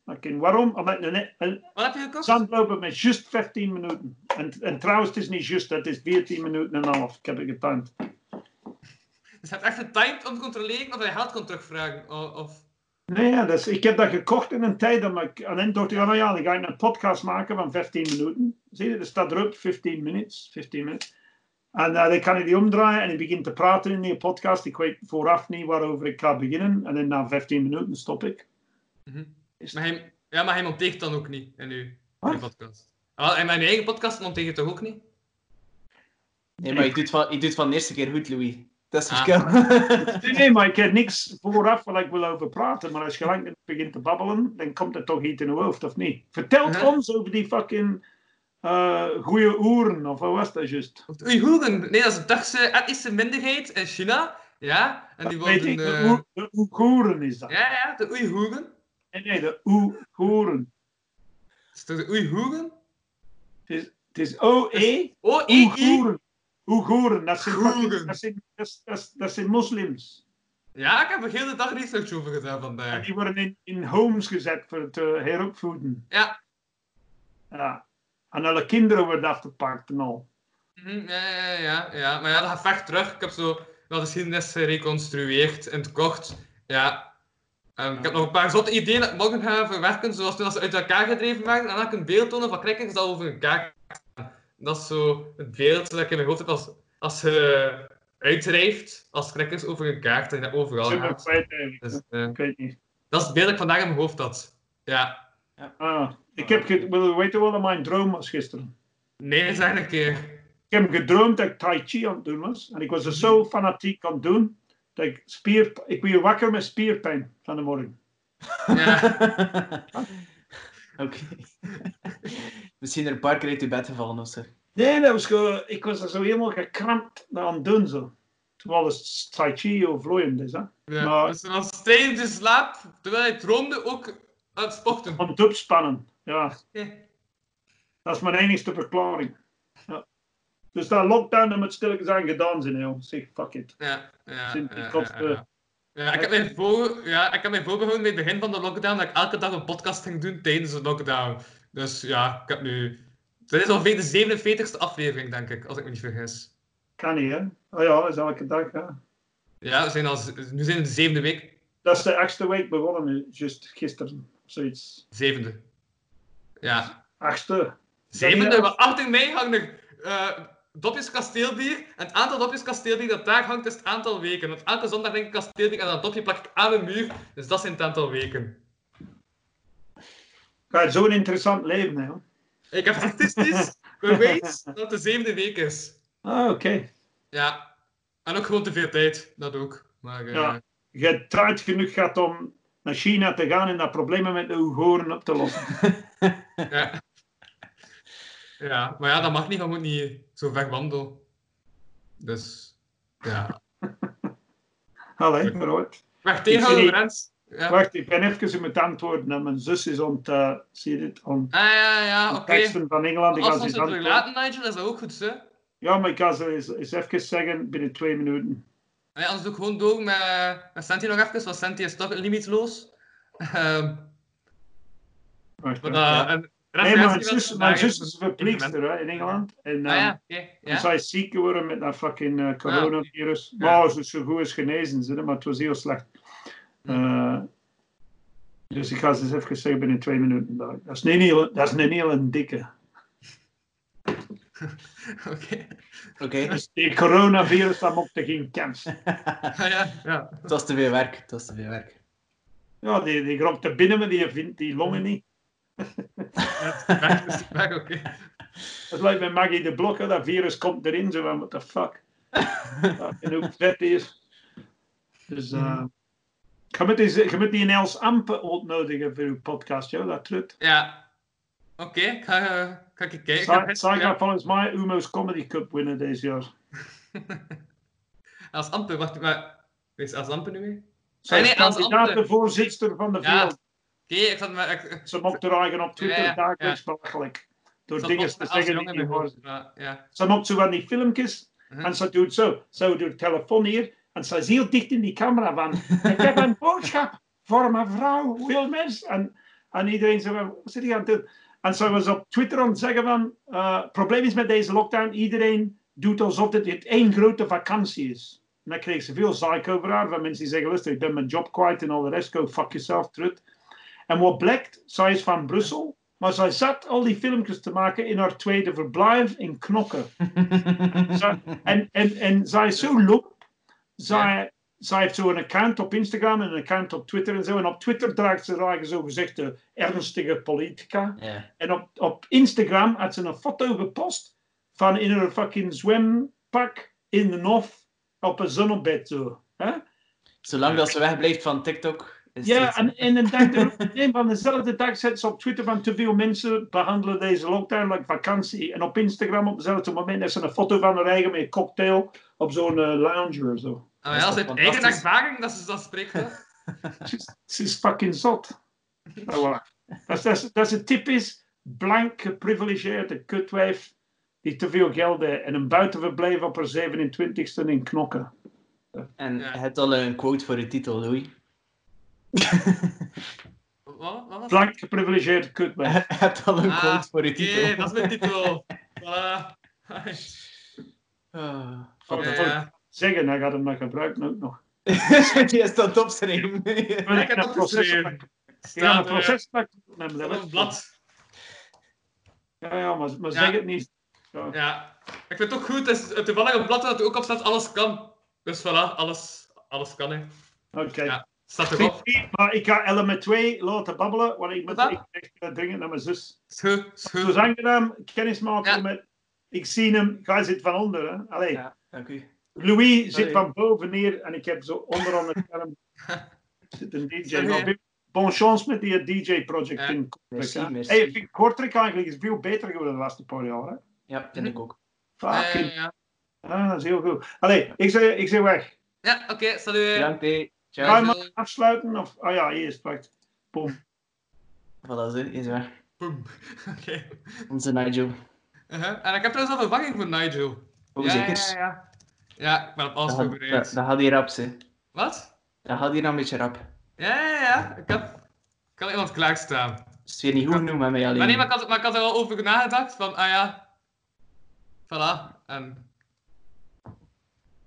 C: Oké, waarom? Omdat een, een
D: wat heb je gekocht?
C: zandloper met juist 15 minuten. En, en trouwens, het is niet juist, het is 14 minuten en een half. Ik heb het getimed.
D: Dus je hebt echt getimed om te controleren of je geld kon terugvragen. Of...
C: Nee, ja, dus ik heb dat gekocht in een tijd. Dat ik, en dan dacht ik, oh, nou ja, dan ga ik een podcast maken van 15 minuten. Zie je, er staat erop 15 minutes. 15 minutes. En eh, dan kan ik die omdraaien en ik begin te praten in die podcast. Ik weet vooraf niet waarover ik ga beginnen. En dan na 15 minuten stop ik.
D: Mhm.
C: Is-
D: Maar hij, ja, maar hij monteert dan ook niet in uw, in podcast. Ah, Wel, in mijn eigen podcast monteer je toch ook niet?
E: Nee, maar je doet, van, je doet van de eerste keer goed, Louis. Dat is het
D: Ah.
C: Nee, nee, maar ik heb niks vooraf waar ik wil over praten. Maar als je lang begint te babbelen, dan komt er toch iets in je hoofd, of niet? Vertel ons over die fucking eh goede oeren, of wat was dat juist?
D: Oeigoeren. Nee, dat is een Turkse etnische minderheid in China. Ja, en die worden...
C: ik, de,
D: eh,
C: Oeigoeren is dat.
D: Ja, ja, de Oeigoeren.
C: Nee, nee, de Oeigoeren.
D: Is het de Oeigoeren?
C: Het is, het is O-E. Oeigoeren. Dat zijn, dat zijn, dat, dat, dat zijn moslims.
D: Ja, ik heb er de dag research over gedaan
C: En
D: vandaag.
C: die worden in, in homes gezet voor het uh, heropvoeden.
D: Ja.
C: Ja. En alle kinderen worden afgepakt en al.
D: Mhm, Ja, ja, ja, ja. Maar ja, dat gaat ver terug. Ik heb zo wel de geschiedenis gereconstrueerd in het kort. Ja. Ehm, ik heb nog een paar zotte ideeën dat ik morgen ga verwerken, zoals toen als ze uit elkaar gedreven werden. En dan heb ik een beeld tonen van krijkers dat over gaan. Dat is zo het beeld dat ik in mijn hoofd heb als, als je uitdrijft, als krijkers over een kaart en dat overal gaat.
C: kwijt eigenlijk.
D: Dus, eh,
C: Ik weet niet.
D: dat is het beeld dat ik vandaag in mijn hoofd had. Ja.
C: Ah, ik heb wil je weten wat mijn droom was gisteren?
D: Nee, zeg een keer.
C: Ik heb gedroomd dat ik Tai Chi aan het doen was. En ik was er zo fanatiek aan het doen, dat ik spier... Ik werd wakker met spierpijn van de morgen.
D: Ja.
E: Oké. Misschien er een paar keer uit je bed gevallen of zo.
C: Nee, dat was gewoon... Ik was er zo helemaal gekrampt aan het doen, zo. Terwijl het Tai Chi of vloeiend is, hè.
D: ja.
C: Maar-
D: Dus als tijdens de slaap, terwijl hij droomde, ook aan het sporten.
C: Aan het opspannen, ja.
D: Ja.
C: Dat is mijn enigste verklaring. Ja. Dus dat lockdown, dat moet stilletjes aan gedaan zijn, joh. Zeg, fuck it.
D: Ja, ja,
C: ik had,
D: ja, ja. Ja, ik heb mij voor, ja, ik heb mij voorgehouden bij het begin van de lockdown dat ik elke dag een podcast ging doen tijdens de lockdown. Dus ja, ik heb nu... Dit is alweer de 47ste aflevering, denk ik, als ik me niet vergis.
C: Kan niet, hè. Oh ja, dat is elke dag, ja.
D: Ja, we zijn al, nu zijn we de zevende week.
C: Dat is de achtste week begonnen, juist gisteren. Zoiets.
D: Zevende. Ja.
C: Achtste.
D: Zevende, maar achter mij hangt er eh, dopjes kasteelbier. En het aantal dopjes kasteelbier dat daar hangt is het aantal weken. Want elke zondag denk ik kasteelbier en dat dopje plak ik aan de muur. Dus dat zijn het aantal weken.
C: Is zo'n interessant leven, hè.
D: Ik heb statistisch bewijs dat het de zevende week is.
C: Ah, oké.
D: Ja. En ook gewoon te veel tijd, dat ook. Maar, eh,
C: Ja. Je tijd genoeg gehad om naar China te gaan en dat problemen met de Oeigoeren op te lossen.
D: ja. Ja, maar ja, dat mag niet, je moet niet zo ver wandelen. Dus, ja.
C: Allee.
D: Weg tegenhouden,
C: Ik zie-
D: Rens. Ja.
C: Wacht, ik ben even met antwoorden. En mijn zus is aan het, eh, zie je dit, aan
D: Ah, ja, ja, oké.
C: teksten van Engeland. Ik
D: Als we
C: ze
D: het verlaten, Nigel, is dat ook goed, hè?
C: Ja, maar ik ga ze eens, eens even zeggen binnen twee minuten.
D: Ja, anders doe ik gewoon door met, met Santi nog even, want Santi is toch limietloos. Ehm
C: Wacht,
D: maar
C: Ja.
D: en
C: Nee, mijn zus, mijn zus is een verpleegster hè, in Engeland. En,
D: Ah
C: ehm,
D: ja, oké.
C: En
D: ja.
C: zij is ziek geworden met dat fucking eh, coronavirus.
D: Ja.
C: Maar ze is zo goed als genezen, ze, maar het was heel slecht. Eh, dus ik ga ze eens even zeggen binnen twee minuten. Dat dat is een hele, dat is een hele dikke.
D: Oké.
E: Oké,
C: Dus die coronavirus, dat mocht er geen kans.
D: Ah, ja, ja.
E: het was te veel werk. Het was te veel werk.
C: Ja, die, die er binnen, maar die vindt die longen niet.
D: Ja, weg, is weg, oké.
C: Dat lijkt bij Maggie de Blok, hè, dat virus komt erin, zo van, what the fuck. En hoe vet die is. Dus, eh je moet die, je moet die Els Ampe uitnodigen voor uw podcast, joh, dat trut.
D: Ja. Oké, ik ga, eh, ga ik kijken.
C: Zij, zij
D: Ja.
C: gaat volgens mij Umo's Comedy Cup winnen deze jaar.
D: Als Ampe, wacht, maar... Wees als Ampe nu mee?
C: Zij is
D: nee,
C: kandidaat de voorzitter van de
D: Ja. Oké, ik zat maar... Ik,
C: Ze mocht er eigen op Twitter
D: Ja, ja,
C: dagelijks belachelijk. Door dingen te zeggen die niet zijn.
D: Ja, ja.
C: Ze maakt zo van die filmpjes
D: Mhm.
C: en ze doet zo. Zo doet telefoon hier en ze is heel dicht in die camera van ik heb een boodschap voor mevrouw Wilmers. En, en iedereen van, wat zit hij aan het doen? En ze was op Twitter aan het zeggen van, eh, het probleem is met deze lockdown, iedereen doet alsof het één grote vakantie is. En dan kreeg ze veel zaak over haar, van mensen die zeggen, luister, ik ben mijn job kwijt en al de rest, go fuck yourself, trut. En wat blijkt, zij is van Brussel, maar zij zat al die filmpjes te maken in haar tweede verblijf in Knokken. Zij- en, en, en zij is zo lomp. Zij, zij heeft zo een account op Instagram en een account op Twitter en zo. En op Twitter draagt ze haar eigen zogezegde ernstige politica. En op, op Instagram had ze een foto gepost van in haar fucking zwempak in de Nof op een zonnebed zo. Hè?
E: Zolang dat ze wegblijft van TikTok. Is
C: Ja,
E: het-
C: en, en een dag een van dezelfde dag zet ze op Twitter van te veel mensen behandelen deze lockdown like vakantie. En op Instagram op hetzelfde moment is ze een foto van haar eigen met een cocktail op zo'n eh, lounger zo.
D: Ah,
E: is
D: ja, ze heeft eigen dat ze dat spreekt.
C: Ze is- fucking zot. Nou, voilà. Dat, is, dat, is, dat is een typisch blank geprivilegeerde kutwijf die te veel geld heeft en een buitenverblijf op haar 27ste in knokken.
E: En
D: Ja.
E: je hebt al een quote voor je titel, Louis.
D: Wat, wat?
C: Blank geprivilegeerde kutwijf.
E: Je hebt al een
D: Ah,
E: quote voor je titel.
D: dat is mijn titel. Voilà.
E: Ah,
C: Wat
D: Ja,
C: fuck?
D: ja.
C: Zeggen, hij gaat hem nog gebruiken ook nog.
E: Die is dat opschrijven.
D: Ik heb dat opgeschreven.
C: Ik ga een
D: Staat
C: procespak
D: op
C: nemen.
D: een blad.
C: Ja, ja, maar, maar
D: Ja.
C: zeg het niet. Ja.
D: Ja. Ik vind het ook goed, het is toevallig een blad dat er ook op staat, alles kan. Dus voilà, alles, alles kan.
C: Oké.
D: Ja. Staat erop.
C: Maar ik ga Ellen met twee laten babbelen, want ik moet ik echt eh, dringend naar mijn zus. Was
D: goed.
C: aangenaam kennis maken
D: Ja.
C: met ik zie hem, hij zit van onder. Hè? Allee,
E: Ja, dank u.
C: Louis zit van boven neer en ik heb zo onderaan het scherm zit een DJ.
D: Sorry,
C: bon chance met die DJ-project
D: Ja.
C: in Kortrijk.
E: merci.
C: Hey, ik vind Kortrijk eigenlijk is veel beter geworden de laatste paar jaar. Hè?
E: Ja, vind ik ook.
C: Fucking,
D: ja,
C: ah, dat is heel goed. Allee, ik zeg, ik zeg weg.
D: ja oké, salut.
E: Bedankt, hé.
C: Ga je maar afsluiten? Of, oh ja, hier is het. Boom.
E: Voilà, zo, is weg.
D: Boom. Oké.
E: Onze Nigel.
D: Uh-huh. En ik heb trouwens al vervanging voor Nigel.
E: Oh,
D: ja,
E: zeker?
D: Ja, ja, ja. ja, ik ben op alles
E: Dat, dat, dat gaat hier rap, hè.
D: Wat?
E: Dat gaat hier nog een beetje rap.
D: Ja, ja, ja. Ik had, ik had iemand klaarstaan.
E: Is het weer niet goed genoeg met mij alleen?
D: Maar nee, maar ik, had, maar ik had er wel over nagedacht. Van, ah ja. Voilà. En...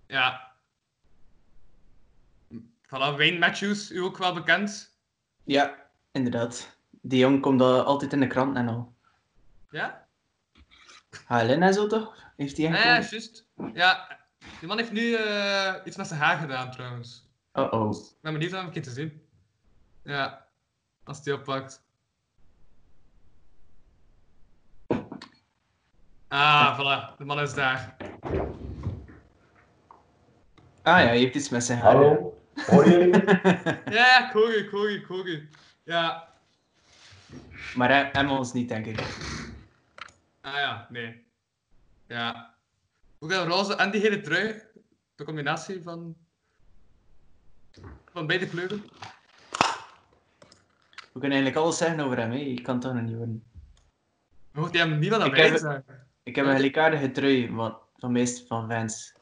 D: Ja. Voilà, Wayne Matthews, u ook wel bekend.
E: Ja, inderdaad. Die jong komt al altijd in de krant en al.
D: Ja?
E: HLN en zo toch? Heeft hij
D: Ja,
E: echt?
D: ja, juist. Ja, die man heeft nu eh, iets met zijn haar gedaan trouwens.
E: Oh oh.
D: Ik ben benieuwd om hem een keer te zien. Ja, als die oppakt. Ah, voilà, de man is daar.
E: Ah ja, hij heeft iets met zijn haar.
F: Hallo, horen jullie?
D: Ja, ja, ik hoor u, ik hoor u, ik hoor u. Ja,
E: Maar hij, hem ons niet, denk ik.
D: ah ja, nee. Ja. Ook dat roze en die hele trui. De combinatie van... Van beide kleuren.
E: We kunnen eigenlijk alles zeggen over hem, hè. Ik kan het toch nog niet worden.
D: Hoort hij hem niet van
E: Ik
D: mij
E: heb-
D: zeggen?
E: Ik heb een gelijkaardige trui van, van meest van fans.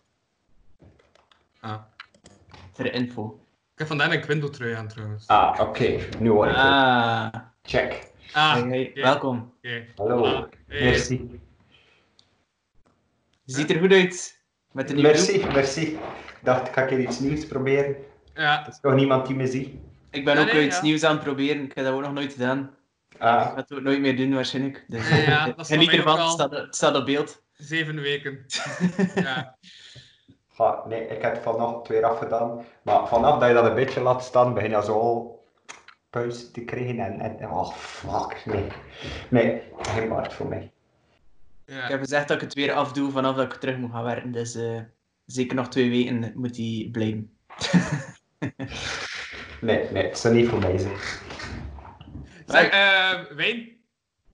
E: Ter info.
D: Ik heb vandaag een Quindo trui aan trouwens.
F: Ah, oké, nu hoor ik het.
E: Ah,
F: Check.
D: Ah,
E: hey, hey,
D: oké,
E: welkom.
D: oké.
F: Hallo,
D: Ah, hey.
F: merci.
E: Je ziet er goed uit. Met de nieuwe
F: Merci, merci. Ik dacht, ik ga een keer iets nieuws proberen.
D: Ja,
F: Er is toch niemand die me ziet?
E: Ik ben
D: Ja,
E: ook
D: nee,
E: iets
D: ja.
E: nieuws aan het proberen. Ik heb dat ook nog nooit gedaan. Ik
F: Ah,
E: ga het ook nooit meer doen, waarschijnlijk. Dus,
D: Ja, ja, dat is mij ook
E: ervan, het staat, het staat op beeld.
D: zeven weken. ja.
F: Ga- nee, ik heb het vanochtend weer afgedaan. Maar vanaf dat je dat een beetje laat staan, begin je zo al pauze te krijgen. En, en oh, fuck, nee. Nee, geen waard voor mij.
D: ja.
E: Ik heb gezegd dat ik het weer afdoe vanaf dat ik terug moet gaan werken. Dus eh, zeker nog twee weken moet hij blijven.
F: Nee, nee, het zou niet voor mij zijn.
D: Zeg, eh Wijn,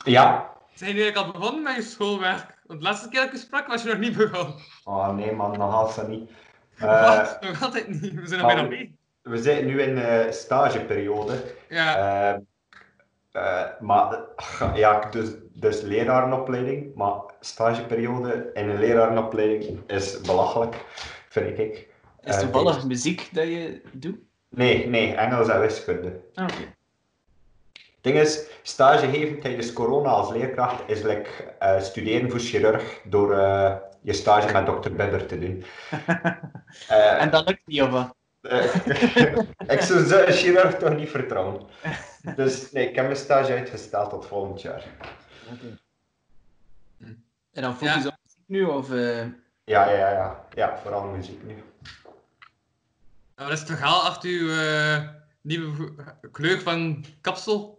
F: Ja?
D: zijn jullie al begonnen met je schoolwerk? Want de laatste keer dat ik u sprak was je nog niet begonnen.
F: Oh nee man, nog altijd niet. Eh,
D: Wat? Nog altijd niet. We zijn er bijna mee.
F: we zitten nu in de stageperiode.
D: Ja.
F: Eh, eh, maar ja, dus, dus lerarenopleiding, maar stageperiode in een lerarenopleiding is belachelijk, vind ik.
E: Is
F: Eh,
E: toevallig muziek dat je doet?
F: Nee, nee, Engels en wiskunde.
E: Ah, oké.
F: Ding is, stage geven tijdens corona als leerkracht is like, eh, studeren voor chirurg door eh, je stage met dokter Bibber te doen. Eh,
E: En dat lukt niet, of wat?
F: Eh, ik zou zo'n chirurg toch niet vertrouwen. Dus nee, ik heb mijn stage uitgesteld tot volgend jaar.
E: Oké. En dan focus
D: Ja.
E: op muziek nu, of... eh,
F: Ja, ja, ja. Ja, vooral muziek nu.
D: Nou, wat is het verhaal achter uw eh, nieuwe kleur van kapsel?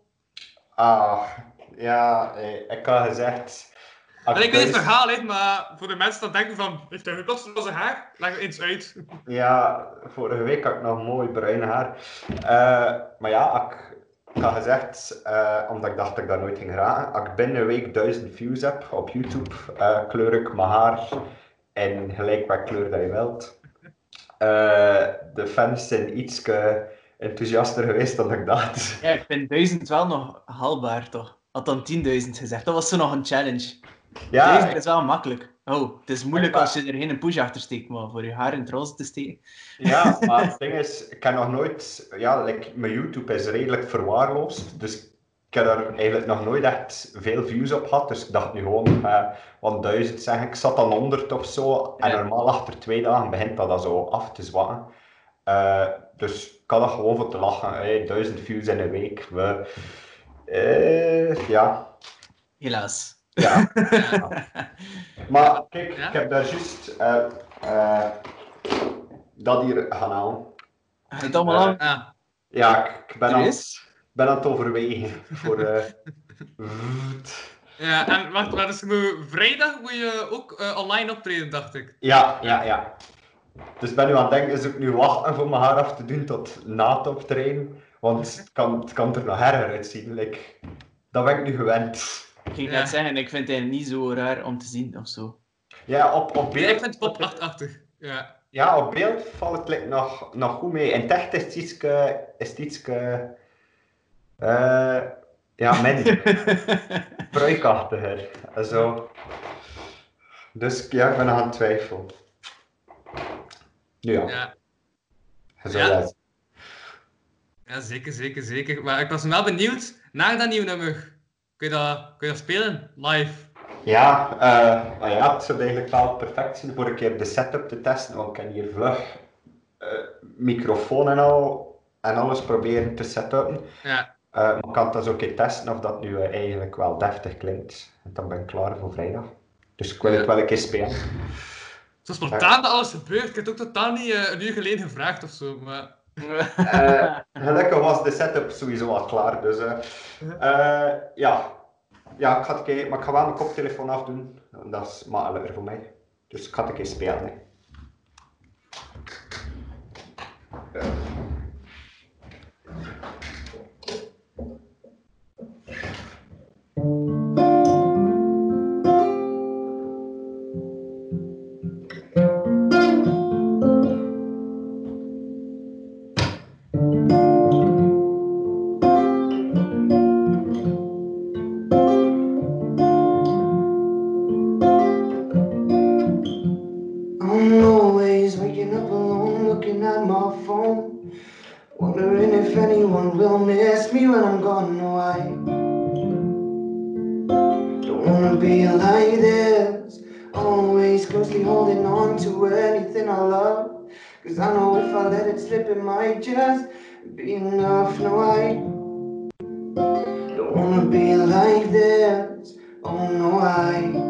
F: Ah, ja, eh, ik had gezegd...
D: En ik weet het verhaal, hè, maar voor de mensen dat denken van, heeft hij door zijn haar? Leg het eens uit.
F: Ja, vorige week had ik nog mooi bruin haar. Eh, maar ja, ik, ik had gezegd, eh, omdat ik dacht dat ik dat nooit ging raken, als ik binnen een week duizend views heb op YouTube, kleur ik mijn haar in gelijk welke kleur dat je wilt. De fans zijn iets enthousiaster geweest dan ik dacht.
E: Ja, ik vind 1000 wel nog haalbaar, toch? Had dan 10.000 gezegd. Dat was zo nog een challenge.
F: Ja,
E: 1000 is wel makkelijk. Oh, het is moeilijk als je er geen push achter steekt, maar voor je haar in het roze te steken.
F: Ja, maar het ding is, ik heb nog nooit, ja, like, mijn YouTube is redelijk verwaarloosd, dus ik heb er eigenlijk nog nooit echt veel views op gehad, dus ik dacht nu gewoon, eh, wat duizend zeg ik, zat dan 100 of zo, en normaal achter twee dagen begint dat dan zo af te zwakken. Eh, dus ik had dat gewoon voor te lachen, hey, duizend views in een week, we, eh, ja,
E: Helaas.
F: ja.
D: Ja.
F: Maar kijk,
D: Ja?
F: ik heb daar juist eh, dat hier gaan halen.
E: Het allemaal aan?
D: Ah,
F: Ja, ik, ik ben, aan, ben aan het overwegen voor.
D: Ja, en wacht, maar dus je moet- vrijdag moet je ook online optreden, dacht ik.
F: Ja, ja, ja. Dus ik ben nu aan het denken, is ik nu wachten voor mijn haar af te doen tot na het optreden? Want het kan, het kan er nog erger uitzien. Like, dat ben ik nu gewend.
E: Ik ging
D: Ja.
E: net zeggen, ik vind het niet zo raar om te zien of zo.
F: Ja, op, op beeld,
D: ik vind het pop 8-achtig. Ja.
F: ja, op beeld valt het like, nog, nog goed mee. In het echt is het ietske, is het ietske, eh, ja, minder. Zo. Dus ja, ik ben aan het twijfelen. Ja,
D: Ja.
F: dat-
D: zeker, zeker, zeker. Maar ik was wel benieuwd naar dat nieuwe nummer. Kun je dat, kun je dat spelen? Live?
F: Ja, eh, maar ja, het zou eigenlijk wel perfect zijn voor een keer de setup te testen, want ik kan hier vlug eh, microfoon en al en alles proberen te setupen.
D: Ja.
F: Eh, maar ik kan het dus ook een keer testen of dat nu eigenlijk wel deftig klinkt. En dan ben ik klaar voor vrijdag. Dus ik wil het wel een keer spelen.
D: Zo spontaan dat alles gebeurt. Ik heb het ook totaal niet eh, een uur geleden gevraagd of zo. Maar...
F: Eh, gelukkig was de setup sowieso al klaar, dus eh, ja. Ja, ik ga het maar ik ga wel mijn koptelefoon afdoen. Dat is makkelijker voor mij. Dus ik ga het een keer spelen. Hè.
G: Phone, wondering if anyone will miss me when I'm gone away. Don't wanna be like this, always closely holding on to anything I love. Cause I know if I let it slip, it might just be enough. No, I don't wanna be like this. Oh no, I.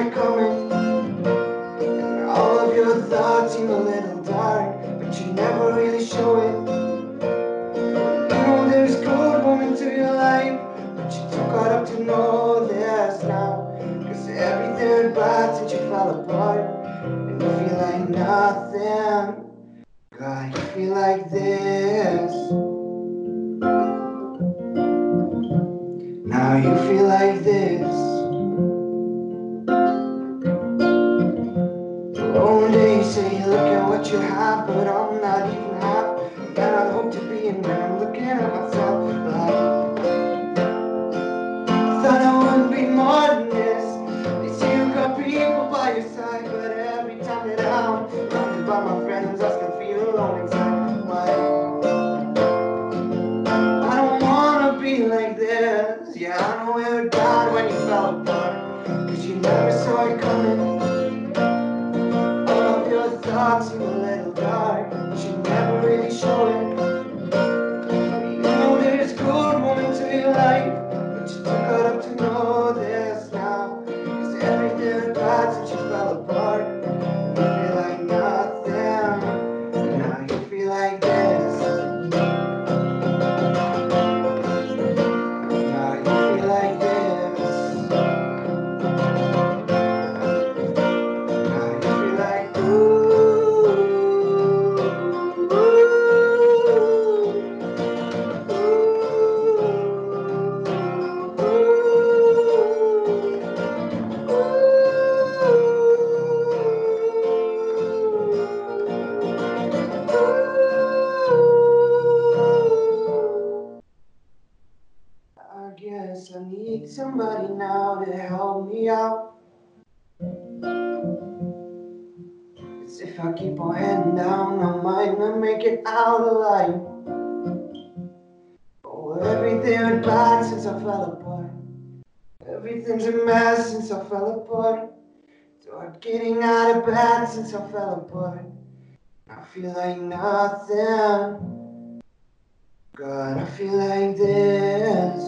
G: it coming. And all of your thoughts seem a little dark, but you never really show it. You know there's good women to your life, but you're too caught up to know this now. Cause everything hurt bad since you fell apart. And you feel like nothing. God, you feel like this. Now you feel like this. You have, but I'm not even half. Man, I hope to be, and I'm looking at myself like. I wouldn't be more than this. They say you got people by your side, but every time that I'm surrounded by my friends, I still feel alone inside. Why? I don't wanna be like this. Yeah, I know it bad when you fell apart. Cause you never saw it coming. fell apart. I feel like nothing. God, I feel like this.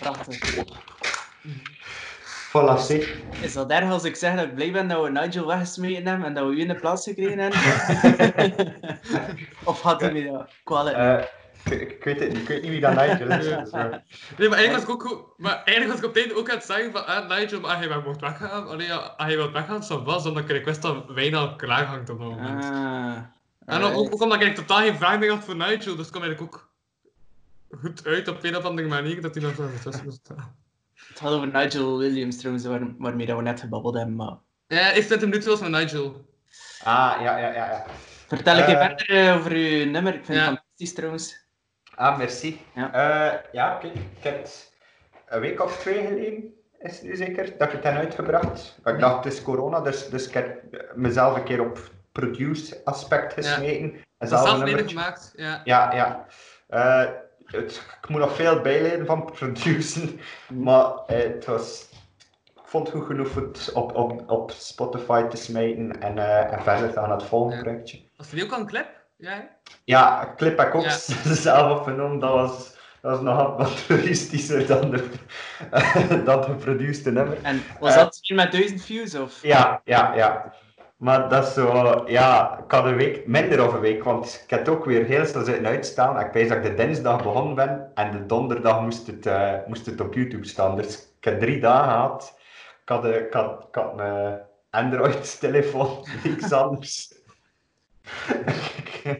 E: Gracias.
F: Voilà, zie.
E: Is dat erg als ik zeg dat ik blij ben dat we Nigel weggesmeten hebben en dat we u in de plaats gekregen hebben? of had hij me dat kwalijk?
F: Eh, ik, ik weet het niet, ik weet niet wie dat Nigel is. dus, eh,
D: Nee, maar eigenlijk was ik ook goed. Maar eigenlijk was ik op het einde ook aan het zeggen van ah, Nigel, maar als hij mocht weggaan, allee, ja, als hij wilt weggaan, zo was, omdat ik wist dat wijn al klaar hangt op dat moment.
E: Ah.
D: En ook, ook omdat ik totaal geen vraag meer had voor Nigel, dus kwam eigenlijk ook goed uit op een of andere manier dat hij nog zo tussen moest staan.
E: Het gaat over Nigel Williams trouwens, waar, waarmee dat we net gebabbeld hebben. Maar...
D: Ja, eerst 20 minuten was met Nigel.
F: Ah, ja, ja, ja. ja.
E: Vertel ik je
F: Eh.
E: verder eh, over uw nummer. Ik vind
D: Ja.
E: het fantastisch trouwens.
F: Ah, merci.
E: Ja.
F: Ja, ja kijk, ik heb het een week of twee geleden, is het nu zeker, dat ik het heb uitgebracht. Ik dacht, het is corona, dus, dus ik heb mezelf een keer op produce aspect gesmeten. En
D: Dat
F: zelf een nummertje.
D: gemaakt. Ja.
F: Ja, ja. Eh, het, ik moet nog veel bijleren van produceren, maar eh, het was, ik vond het goed genoeg het op, op, op Spotify te smijten en, eh, en verder te gaan naar het volgende projectje.
D: Was die ook al een clip? Ja.
F: Ja, een clip heb ik ook
D: Ja.
F: zelf opgenomen. Dat was, dat was nog wat toeristischer dan de, dan de nummer.
E: En was dat hier met 1000 views? Of?
F: Ja, ja, ja. Maar dat is zo, ja, ik had een week, minder of een week, want ik heb ook weer heel snel zitten uitstaan. Ik weet dat ik de dinsdag begonnen ben en de donderdag moest het, eh, moest het op YouTube staan. Dus ik heb drie dagen gehad. Ik had, eh, had, mijn Android-telefoon, niks anders.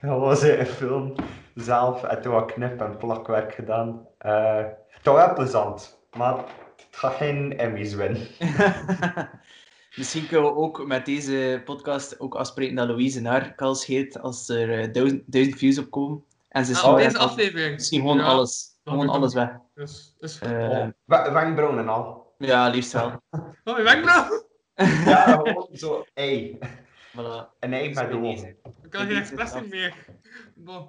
F: dat was een film zelf en toen had ik knip- en plakwerk gedaan. Eh het was wel plezant, maar het gaat geen Emmys winnen.
E: Misschien kunnen we ook met deze podcast ook afspreken dat Louise naar kans geeft als er eh, duizend, duizend views op komen. En ze
D: Ah, op deze aflevering.
E: Misschien gewoon
D: Ja,
E: alles, gewoon alles weg.
D: Dus, is
E: Eh,
F: Wa- Wenkbrauwen en al.
E: ja, liefst wel.
D: Oh, je wenkbrauw!
F: Ja, gewoon zo ei.
E: Voilà.
F: Een ei met de.
D: Ik kan geen expressie meer. Bon.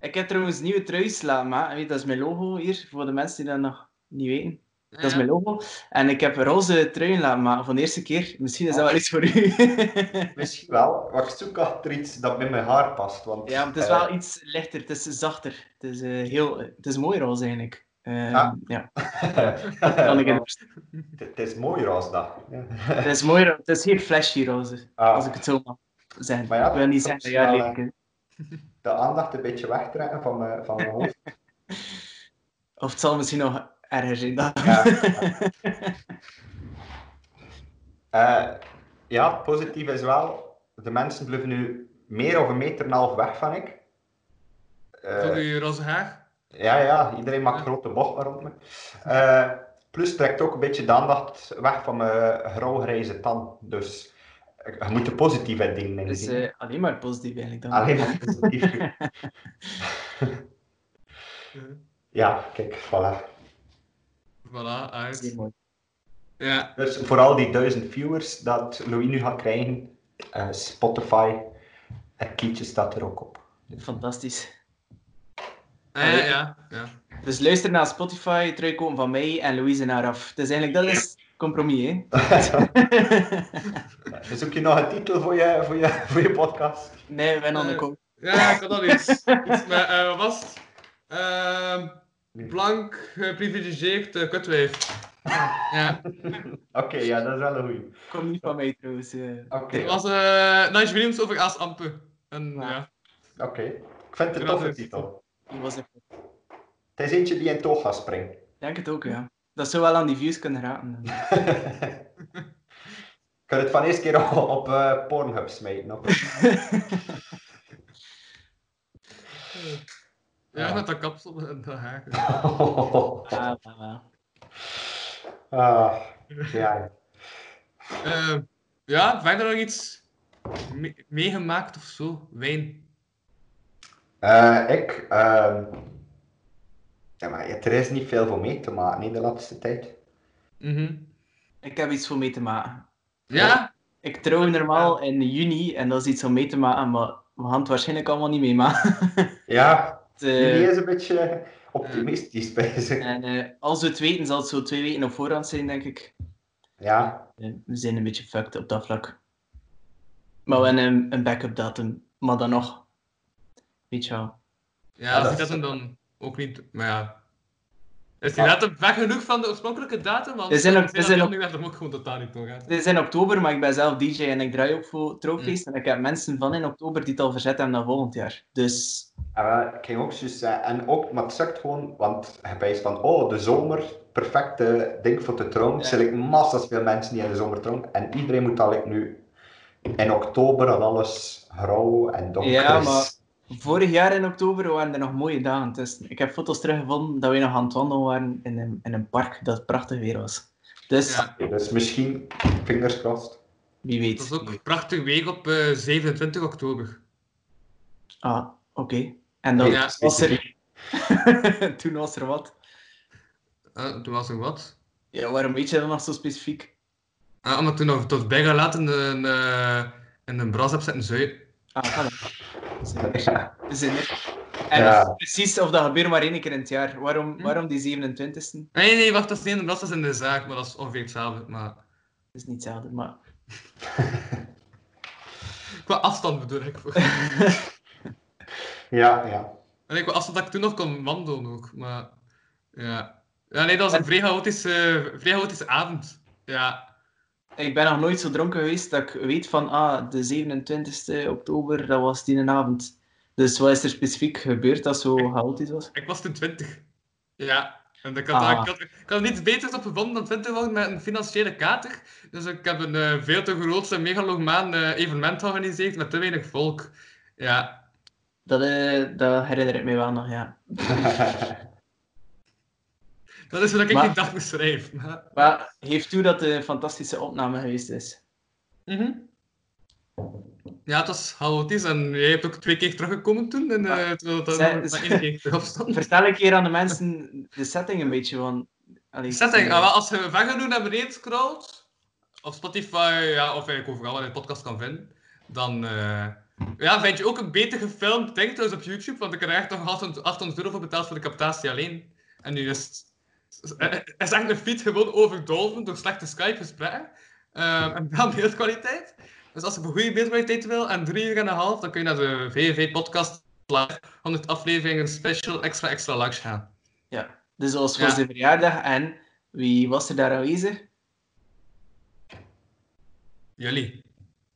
E: Ik heb trouwens nieuwe truis laten maken. Weet, dat is mijn logo hier, voor de mensen die dat nog niet weten. Dat is mijn logo. En ik heb roze truien laten maken voor de eerste keer. Misschien is dat wel iets voor u.
F: Misschien wel, maar ik zoek achter iets dat bij mijn haar past. Want,
E: ja, het is
F: eh,
E: wel iets lichter. Het is zachter. Het is, eh, heel, het is mooi roze eigenlijk. Eh,
F: Ah.
E: Ja, kan ik het
F: het, het is mooi roze dat.
E: Het is mooi. ro- Het is geen flashy roze,
F: Ah,
E: als ik het zo mag zeggen.
F: Maar ja,
E: ik wil niet zeggen dat jij lelijk is.
F: de aandacht een beetje wegtrekken van mijn, van mijn hoofd.
E: Of het zal misschien nog erger zijn dan.
F: Ja. Eh, ja, het positieve is wel, de mensen blijven nu meer of een meter en een half weg van ik. Eh,
D: Voor je roze haar.
F: Ja, ja, iedereen maakt
D: Ja.
F: grote bochten rond me. Eh, plus trekt ook een beetje de aandacht weg van mijn grauw-grijze tand. Dus je moet de positieve dingen in
E: Dus
F: zien.
E: eh, alleen maar positief eigenlijk dan.
F: Alleen maar positief. ja, kijk, voilà.
D: Voilà,
E: Zeer
D: uit.
E: mooi.
D: Ja.
F: Dus vooral die duizend viewers dat Louis nu gaat krijgen, eh, Spotify, het kietje staat er ook op.
E: Fantastisch.
D: Ah, ja, ja. ja.
E: Dus luister naar Spotify, trui komen van mij en Louise naar af. Dus eigenlijk, dat is het compromis, hè?
F: Zoek je nog een titel voor je, voor je, voor je podcast?
E: nee, we zijn aan de
D: Eh,
E: kop.
D: Ja, ik had al iets. iets met, eh, wat was het? Ehm, blank, geprivilegeerd uh, kutwijf. Ja,
F: Oké, ja, dat is wel een goeie.
E: Komt niet van mij trouwens. eh.
F: Oké,
D: was eh Nigel Williams over Aas Ampe. En ja.
F: oké. Ik vind het een toffe titel.
E: Die was.
F: Het is eentje die in toga springt.
E: Ik denk het ook, ja. Dat zou wel aan die views kunnen raken.
F: Ik kan het van eerste keer op, op eh, Pornhub smijten. Op.
D: Ja, met dat kapsel en dat haar.
E: Ah,
F: ja.
D: Eh, ja, verder nog iets me- meegemaakt of zo? Wijn.
F: Eh, ik, ehm, ja, maar er is niet veel voor mee te maken nee, de laatste tijd.
D: Mhm.
E: Ik heb iets voor mee te maken.
D: Ja?
E: Ik trouw normaal in juni en dat is iets om mee te maken, maar we gaan het waarschijnlijk allemaal niet meemaken.
F: Ja, jullie is een beetje optimistisch bezig.
E: en eh, als we het weten, zal het zo twee weken op voorhand zijn, denk ik.
F: Ja,
E: Eh, we zijn een beetje fucked op dat vlak. Maar we hebben een, een backup datum, maar dan nog. Weet je wel.
D: Ja,
F: dat
D: als
F: is-
D: ik dat hem dan ook niet... Maar ja. Is die datum ver genoeg van de oorspronkelijke datum? Want
E: zijn ook-
D: ik
E: er zijn ook-
D: gewoon totaal niet doorgaan.
E: Het is in oktober, maar ik ben zelf DJ en ik draai ook voor Trouwfeest.
D: Mm.
E: En ik heb mensen van in oktober die het al verzet hebben naar volgend jaar. Dus
F: En wel, ik ging ook juist zeggen, en ook, maar het zegt gewoon, want je wijst van, oh, de zomer, perfecte ding voor te trouwen.
E: Ja.
F: Er like, massas veel mensen die in de zomer trouwen. En iedereen moet al like, nu in oktober en alles grauw en donker
E: Ja,
F: is.
E: maar- vorig jaar in oktober waren er nog mooie dagen tussen. Ik heb foto's teruggevonden dat we nog aan het wandelen waren in een, in een park dat prachtig weer was. Dus
D: Ja.
F: Dus misschien, fingers crossed.
E: wie weet.
D: Het was ook prachtig weer op eh, 27 oktober.
E: Ah, oké. En dan
D: Ja.
E: was er... Toen was er wat.
D: Eh, toen was er wat.
E: Ja, waarom weet je dat nog zo specifiek?
D: Ah, omdat toen nog tot bijna laat in een, eh in een bras heb zitten zuigen.
E: Ah.
F: Ja.
E: Zin. En
F: Ja.
E: precies, of dat gebeurt maar één keer in het jaar. Waarom,
D: Hm?
E: waarom die 27e?
D: Nee, nee, wacht, dat is niet in de bras, dat is in de zaak, maar dat is ongeveer hetzelfde. Maar
E: Dat is niet hetzelfde, maar...
D: qua afstand bedoel ik.
F: Ja, ja.
D: En ik afstand dat ik toen nog kon wandelen ook, maar ja. Ja, nee, dat was een vrij chaotische, vrij chaotische avond. Ja.
E: Ik ben nog nooit zo dronken geweest dat ik weet van, ah, de 27e oktober, dat was die avond. Dus wat is er specifiek gebeurd dat zo chaotisch was?
D: Ik was toen 20. Ja. En ik had,
E: Ah.
D: ik had, ik had er niets beters op gevonden dan 20 worden met een financiële kater. Dus ik heb een eh, veel te groot en megalomaan eh, evenement georganiseerd met te weinig volk. Ja.
E: Dat, eh, dat herinner ik me wel nog, ja.
D: Dat is wat ik
E: Maar-
D: die dag beschrijf. Maar...
E: Maar geef toe dat het een fantastische opname geweest is.
D: Mhm. Ja, het was chaotisch en jij hebt ook twee keer teruggekomen toen. En, eh terwijl dat
E: Zij-
D: nog maar één keer terug.
E: Vertel een keer aan de mensen de setting een beetje, allee,
D: Setting, ah, als je ver genoeg naar beneden scrolt, op Spotify, ja, of eigenlijk overal waar je podcast kan vinden, dan eh, ja, vind je ook een beter gefilmd ding trouwens op YouTube, want ik heb er echt nog 800 800 euro voor betaald voor de captatie alleen. En nu is het is echt een feed gewoon overdolven door slechte Skype-gesprekken eh, en dan beeldkwaliteit. Dus als je voor goede beeldkwaliteit wil en drie uur en een half, dan kun je naar de VV Podcast Live 100 afleveringen special extra extra large gaan.
E: Ja, dus dat was voor
D: Ja.
E: zijn verjaardag en wie was er daar aanwezig?
D: Jullie.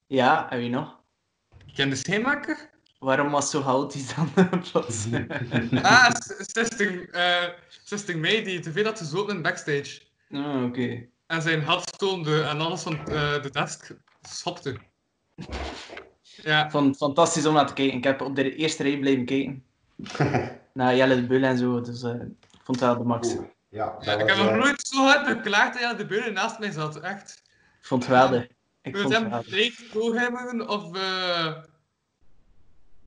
E: Ja, en wie nog?
D: Ken de scheenmaker?
E: Waarom was zo chaotisch dan plots?
D: Ah, s- 60, eh 60 mei die te veel had gezopen in backstage.
E: oh, oké.
D: En zijn hart stoonde en alles van eh, de desk schopte. Ja,
E: Vond fantastisch om naar te kijken. Ik heb op de eerste rij blijven kijken. Naar Jelle de Bul en zo, dus eh, ik vond het wel de max.
F: Oeh, ja,
D: ik heb nog nooit zo hard beklaagd dat jij de beuren naast mij zat. Echt.
E: Ik vond het geweldig. Ik
D: We
E: vond het
D: hebben of,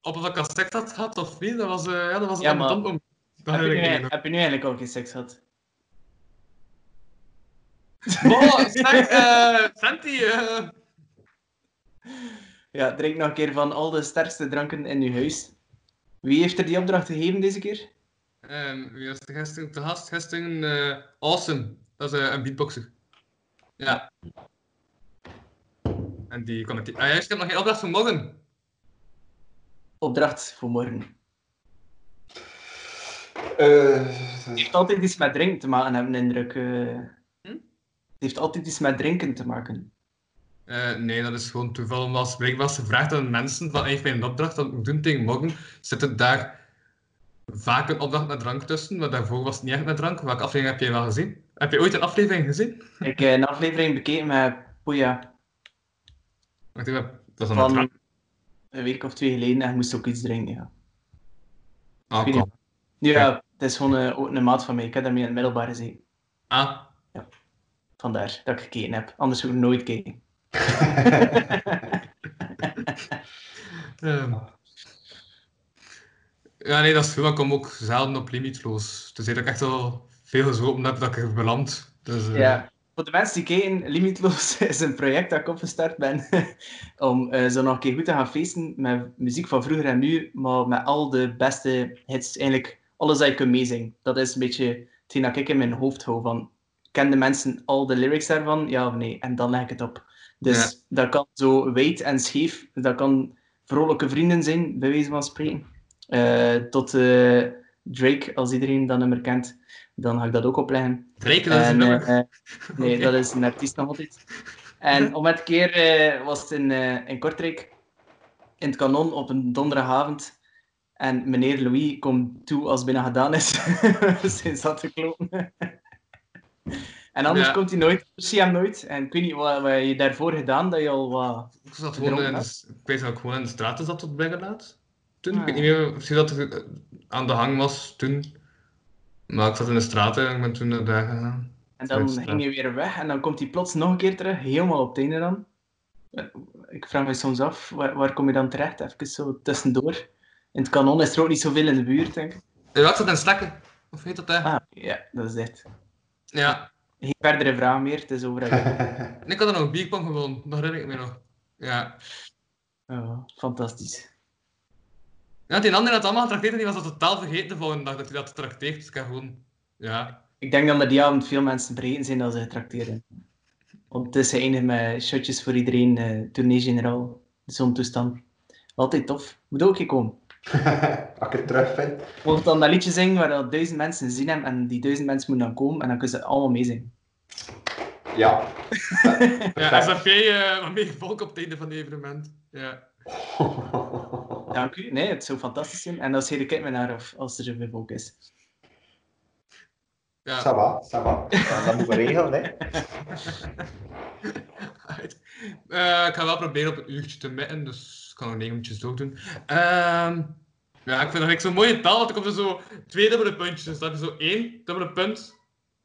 D: eh of ik al seks had gehad of niet. Dat was, eh ja, dat was
E: Ja,
D: een dom om.
E: Heb je, nu, heb je nu eigenlijk al geen seks gehad?
D: Oh, Santi, eh,
E: Ja, drink nog een keer van al de sterkste dranken in uw huis. Wie heeft er die opdracht gegeven deze keer?
D: Ehm, wie was de gisteren te gast? Gisteren eh, Awesome. Dat is eh, een beatboxer. Ja. En die kon ik... Ah, juist, ik heb nog geen opdracht voor morgen.
E: Opdracht voor morgen.
F: eh,
E: Het heeft altijd iets met drinken te maken, heb ik de indruk. eh.
D: Hm?
E: Het heeft altijd iets met drinken te maken.
D: Eh, nee, dat is gewoon toeval. Omdat als als gevraagd aan mensen van heeft mij een opdracht dat ik doen tegen morgen, zit er daar vaak een opdracht met drank tussen. Maar daarvoor was het niet echt met drank. Welke aflevering heb jij wel gezien? Heb je ooit een aflevering gezien?
E: Ik heb een aflevering bekeken met Poeja
D: Wacht even, dat is dan met
E: van
D: drank.
E: Een week of twee geleden en ik moest ook iets drinken. Ja,
D: Ah,
E: ja het is gewoon een, ook een maat van mij. Ik heb daarmee in het middelbaar gezeten.
D: Ah,
E: Vandaar dat ik gekeken heb. Anders zou ik nooit kijken.
D: Ehm. Ja, nee, dat is maar Ik kom ook zelden op limitloos. Dus dat ik echt wel veel gezopen heb dat ik beland. Dus, eh,
E: Ja. Voor de mensen die kijken, Limitless is een project dat ik opgestart ben om eh, zo nog een keer goed te gaan feesten met muziek van vroeger en nu, maar met al de beste hits, eigenlijk alles dat je kunt meezingen. Dat is een beetje hetgeen dat ik in mijn hoofd hou van, ken de mensen al de lyrics daarvan, ja of nee? En dan leg ik het op. Dus
D: Ja.
E: dat kan zo wijd en scheef, dat kan vrolijke vrienden zijn, bij wijze van spreken, eh, tot eh, Drake, als iedereen dat nummer kent, dan ga ik dat ook opleggen.
D: Dat is nummer.
E: eh, nee, dat is een artiest nog altijd. En om het keer eh, was het in, eh, in Kortrijk, in het kanon op een donderdagavond. En meneer Louis komt toe als bijna gedaan is. Zijn zat te kloppen. en anders
D: Ja.
E: komt hij nooit. Zie hem nooit. En ik weet niet wat, wat je daarvoor gedaan, dat je al wat...
D: Ik zat gewoon in de, ik weet dat ik gewoon in de straten zat tot laat. Toen,
E: Ah,
D: ik weet niet
E: ja.
D: meer of dat aan de hang was toen. Maar ik zat in de straten en ik ben toen naar daar gegaan.
E: En dan ging je weer weg en dan komt hij plots nog een keer terug, helemaal op het einde dan. Eh, Ik vraag me soms af, waar, waar kom je dan terecht? Even zo tussendoor. In het kanon is er ook niet zoveel in de buurt, denk ik.
D: Ja, ik zat in Stekken. Of heet dat hè?
E: Ah, ja, dat is echt.
D: Ja.
E: Geen verdere vraag meer, het is overal.
D: En ik had er nog een bierpong gewonnen, dat herinner ik me nog. Ja.
E: Oh, fantastisch.
D: Ja, die andere had allemaal getrakteerd en die was dat totaal vergeten de volgende dag dat hij dat trakteert. Dus ik had gewoon... Ja.
E: Ik denk dat er die avond veel mensen vergeten zijn dat ze getrakteren. Want het is eindig met shotjes voor iedereen, eh tournee generaal. Zo'n toestand. Altijd tof. Moet ook een keer komen.
F: Als ik het terug vind.
E: Mocht dan dat liedje zingen waar dat duizend mensen zien hebben en die duizend mensen moeten dan komen en dan kunnen ze allemaal meezingen.
F: Ja.
D: Ja, SAP, eh wat meer volk op het einde van het evenement. Ja.
E: Dank u. Nee, het zou fantastisch zijn. En dan scheer ik me naar af als er zoveel volk is.
D: Ja.
F: Ça va, ça va. Ja, dat moeten we regelen, hè.
D: Eh, ik ga wel proberen op een uurtje te mitten, dus ik kan nog negen minuutjes doordoen. Ehm ja, ik vind dat ik zo'n mooie taal, want er komt er zo twee dubbele puntjes. Dus heb je zo één dubbele punt,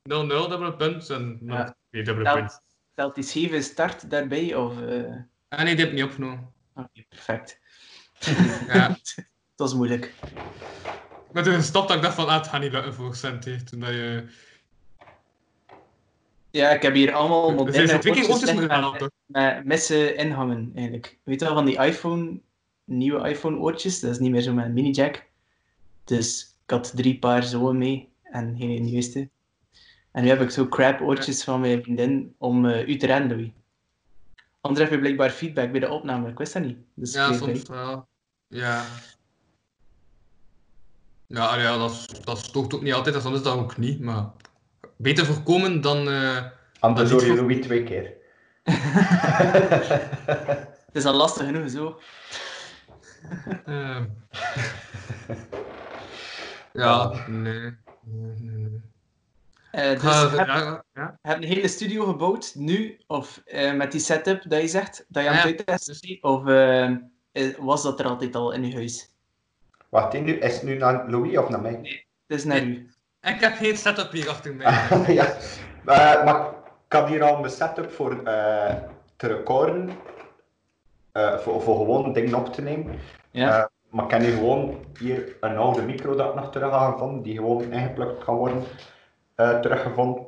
D: 0-0 dubbele punt en
E: Ja.
D: twee dubbele
E: Telt,
D: punt.
E: telt die scheve start daarbij? Of, eh,
D: Ah nee, die heb ik niet opgenomen.
E: Oké, perfect.
D: Ja.
E: Dat is moeilijk.
D: Ik ben toen gestopt dat ik dacht van, ah, het gaat niet lukken voor Sente. Toen dat je...
E: Ja, ik heb hier allemaal
D: Er zijn twee keer moeten
E: met,
D: toch?
E: met missen inhangen, eigenlijk. Weet je wel, van die iPhone, nieuwe iPhone oortjes, dat is niet meer zo met een mini-jack. Dus ik had drie paar zo mee en geen juiste. En nu heb ik zo crap oortjes van mijn vriendin om eh, u te redden, Louis. Anders heb je blijkbaar feedback bij de opname, ik wist dat niet. Dus
D: Ja, soms wel. Ja. Ja, ah ja dat, is- dat stookt ook niet altijd, en soms is dat ook niet, maar... Beter voorkomen dan... eh,
F: Anders hoor je. Louis twee keer.
E: Het is al lastig genoeg zo.
D: Ehm. ja, nee. Nee, nee,
E: dus
D: ga-
E: heb,
D: ja, ja.
E: heb je een hele studio gebouwd, nu? Of eh, met die setup dat je zegt, dat je aan
D: Ja,
E: het uittesten bent? Of eh, eh, was dat er altijd al in je huis?
F: Wacht, is het nu naar Louis of naar mij?
E: Het is naar u.
D: Ik heb geen setup hier achter mij.
F: ja. Eh, maar ik had hier al mijn setup voor eh, te recorden. Eh, voor, voor gewoon dingen op te nemen.
E: Ja.
F: Eh, maar ik heb nu gewoon hier een oude micro dat ik nog terug gevonden, die gewoon ingeplukt kan worden, eh, teruggevonden.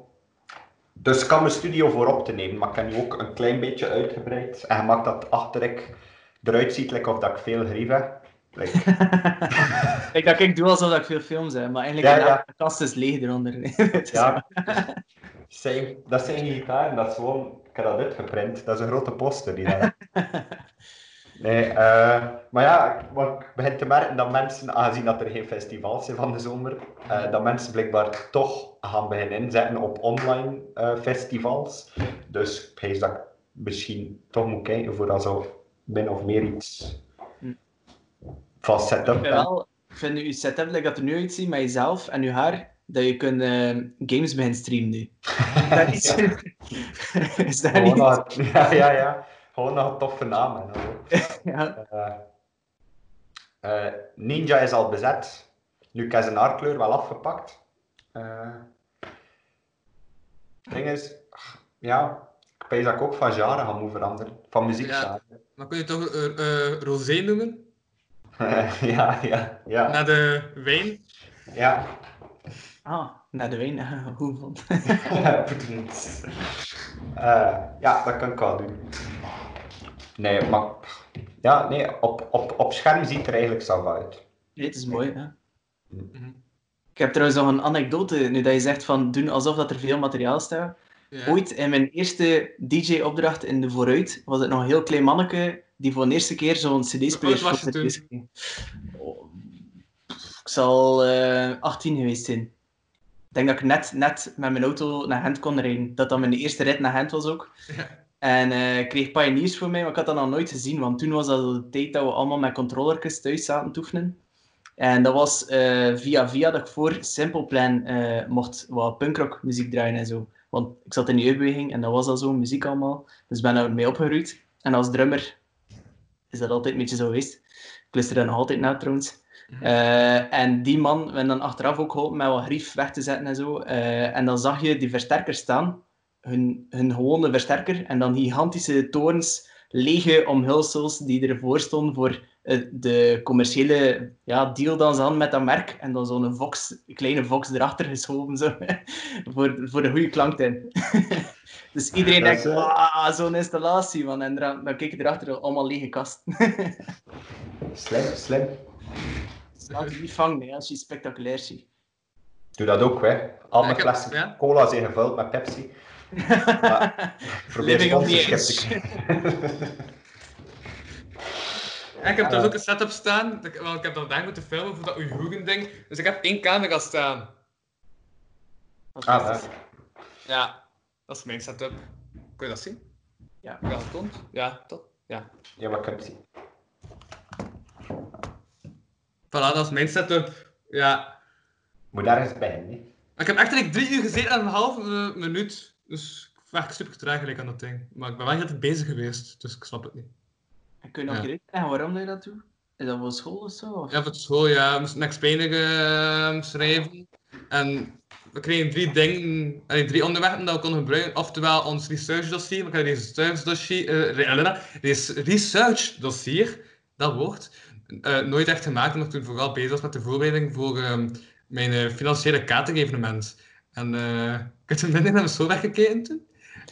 F: Dus ik kan mijn studio voor op te nemen, maar ik heb nu ook een klein beetje uitgebreid. En gemaakt dat achter ik eruit ziet like of dat ik veel grief heb. Like,
E: Ik dacht, ik doe alsof ik veel films heb, maar eigenlijk
F: Ja,
E: de kast is leeg eronder. Is
F: ja. Zijn, dat zijn gitaar, dat is gewoon, ik heb dat uitgeprint. Dat is een grote poster die daar. Nee, eh, maar ja, ik- wat ik begin te merken dat mensen, aangezien dat er geen festivals zijn van de zomer, eh, dat mensen blijkbaar toch gaan beginnen inzetten op online eh, festivals. Dus ik vrees dat ik misschien toch moet kijken voor dat zo min of meer iets
E: Hm.
F: van
E: Ik
F: setup.
E: vind wel, ik vind uw setup, like dat er nu uitziet met jezelf en uw haar, dat je kunt eh, games beginnen streamen nu. Dat is, is dat niet?
F: ja, ja, ja. Gewoon nog een toffe naam.
E: Ja.
F: Eh, eh, Ninja is al bezet. Nu heb zijn haarkleur wel afgepakt. Eh ding is, ja, ik weet dat ik ook van genre ga moeten veranderen. Van muziek
D: Ja. Maar kun je toch rosé noemen?
F: ja, ja, ja.
D: Na de wijn?
F: ja.
E: Ah, naar de wijn. Hoe?
F: Eh, ja, dat kan ik wel doen. Nee, maar ja, nee, op, op, op scherm ziet het er eigenlijk zo uit.
E: Nee, het is mooi. Hè?
D: Mhm.
E: Ik heb trouwens nog een anekdote, nu dat je zegt van doen alsof dat er veel materiaal staat. Ooit in mijn eerste DJ-opdracht in de Vooruit was het nog een heel klein manneke die voor de eerste keer zo'n CD-speler
D: was je toen?
E: Oh, Ik zal eh 18 geweest zijn. Ik denk dat ik net, net met mijn auto naar Gent kon rijden. Dat dat mijn eerste rit naar Gent was ook.
D: Ja.
E: En ik kreeg Pioneers voor mij, maar ik had dat nog nooit gezien. Want toen was dat de tijd dat we allemaal met controllertjes thuis zaten te oefenen. En dat was eh, via via dat ik voor Simple Plan eh, mocht wat punkrock muziek draaien en zo. Want ik zat in die jeugdbeweging en dat was al zo, muziek allemaal. Dus ik ben daar mee opgegroeid. En als drummer is dat altijd een beetje zo geweest. Ik luister daar nog altijd naar trouwens. Eh, en die man, we dan achteraf ook geholpen met wat grief weg te zetten en zo. En dan zag je die versterker staan, hun, hun gewone versterker, en dan gigantische torens, lege omhulsels die ervoor stonden voor eh, de commerciële ja, deal dan ze hadden met dat merk. En dan zo'n Vox, kleine Vox erachter geschoven, zo, voor, voor de goede klanktijn. dus iedereen
F: Dat is,
E: denkt, "Wauw, zo'n installatie, man. En dan, dan keek je erachter, allemaal lege kasten.
F: Slim, slim.
E: Laat je niet vangen, hè, als je spectaculair ziet.
F: Doe dat ook, hè. Al
D: Ja,
F: mijn
D: ik heb-
F: flessen
D: ja.
F: cola zijn gevuld met Pepsi. Maar probeer
E: Living on the
F: sponsorship te
D: Ja, ik heb
F: Ja.
D: dus ook een setup staan, dat ik- want ik heb dat daar moeten filmen voor dat Oeigoeren ding. Dus ik heb één camera staan.
F: Ah, daar.
D: Ja, dat is mijn setup. Kun je dat zien?
E: Ja.
D: Ja, dat. Ja, toch? Ja.
F: Ja, wat kunt zien.
D: Voilà, dat is mijn setup. Ja.
F: Moet ergens bij, hè.
D: Ik heb echt like, drie uur gezeten en een half eh, minuut. Dus ik werk super traag gelijk aan dat ding. Maar ik ben wel heel tijd bezig geweest, dus ik snap het niet.
E: En kun je nog
D: Ja.
E: keer uitleggen waarom dat je dat doet? Is dat voor school of zo? Of?
D: Ja, voor school, ja. We moesten eh, schrijven. En we kregen drie dingen, drie onderwerpen dat we konden gebruiken. Oftewel ons research dossier, maar ik heb een research dossier, res- research dossier, dat woord, eh, nooit echt gemaakt, omdat ik toen vooral bezig was met de voorbereiding voor ehm, mijn eh, financiële catering-evenement. En eh, ik heb toen minder naar mijn schoolwerk gekeken toen.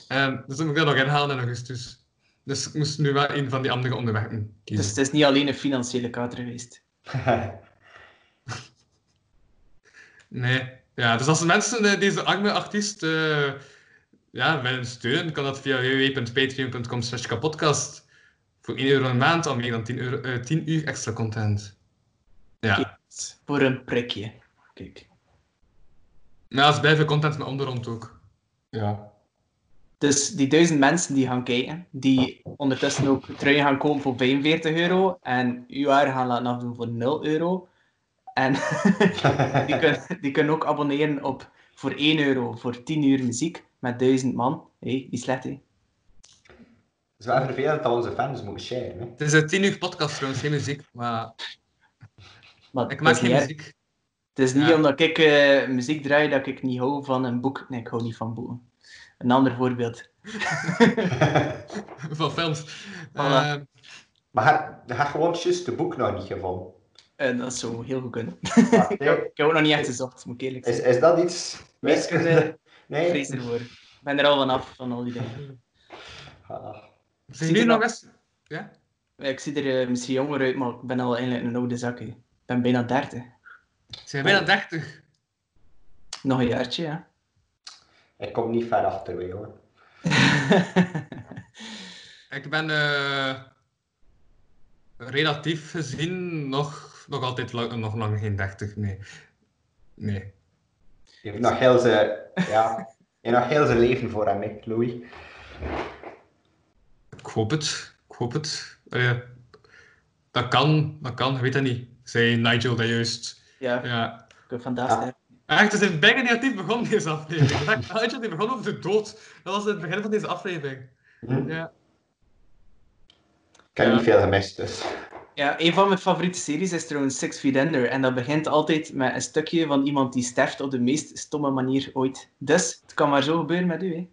D: En dus dan moet ik dat nog inhalen in augustus. Dus ik moest nu wel een van die andere onderwerpen kiezen.
E: Dus het is niet alleen een financiële kater geweest.
D: Nee. Ja, dus als de mensen eh, deze arme artiest eh, ja, willen steunen, kan dat via www.patreon.com slash kapodcast. Voor 1 euro een maand al meer dan 10, euro, eh, 10 uur extra content. Ja.
E: Voor een prikje. Kijk.
D: Maar als blijven content met onderhand ook. Ja.
E: Dus die duizend mensen die gaan kijken, die ondertussen ook truien gaan kopen voor 45 euro en uw haar gaan laten afdoen voor 0 euro. En die, kunnen, die kunnen ook abonneren op voor 1 euro voor 10 uur muziek met 1000 man. Hé, hey, niet slecht hè.
F: Het is wel vervelend dat onze fans moeten sharen, hè.
D: Het is een 10 uur podcast trouwens, geen muziek. Maar
E: Maar
D: ik maak
E: is
D: geen muziek.
E: Het is niet
D: Ja.
E: omdat ik eh, muziek draai dat ik niet hou van een boek. Nee, ik hou niet van boeken. Een ander voorbeeld.
D: Van films.
E: Voilà.
D: Eh,
F: Maar heeft gewoon juist de boek nog niet gevonden.
E: En dat zou heel goed kunnen.
F: Wacht,
E: Ik heb ik heb ook nog niet echt gezocht, moet ik eerlijk
F: Is,
E: zijn.
F: is dat iets?
E: Wiskunde,
F: Nee.
E: vrees ervoor. Ik ben er al van af, van al die dingen.
F: Ah.
D: zijn jullie nog eens... Ja?
E: Ik zie er misschien jonger uit, maar ik ben al eigenlijk een oude zak. hè. Ik ben bijna 30.
D: Zijn bijna 30.
E: Nog een jaartje, ja.
F: Ik kom niet ver achter, hoor.
D: Ik ben eh, relatief gezien nog, nog altijd lang, nog lang geen 30, nee. Nee.
F: Je hebt nog heel zijn, ja, je hebt nog heel zijn leven voor hem, hè, Louis.
D: Ik hoop het. Ik hoop het. Eh, dat kan, dat kan, ik weet dat niet. Zei Nigel dat juist.
E: Ja,
D: Ja.
E: ik heb vandaag
F: Ja.
E: sterven.
D: Echt, het is bijna negatief begonnen deze aflevering. Nigel die begon over de dood. Dat was het begin van deze aflevering.
F: Hm?
D: Ja.
F: Ik heb
D: Ja.
F: niet veel gemist, dus.
E: Ja, een van mijn favoriete series is trouwens Six Feet Under. En dat begint altijd met een stukje van iemand die sterft op de meest stomme manier ooit. Dus, het kan maar zo gebeuren met u, hè.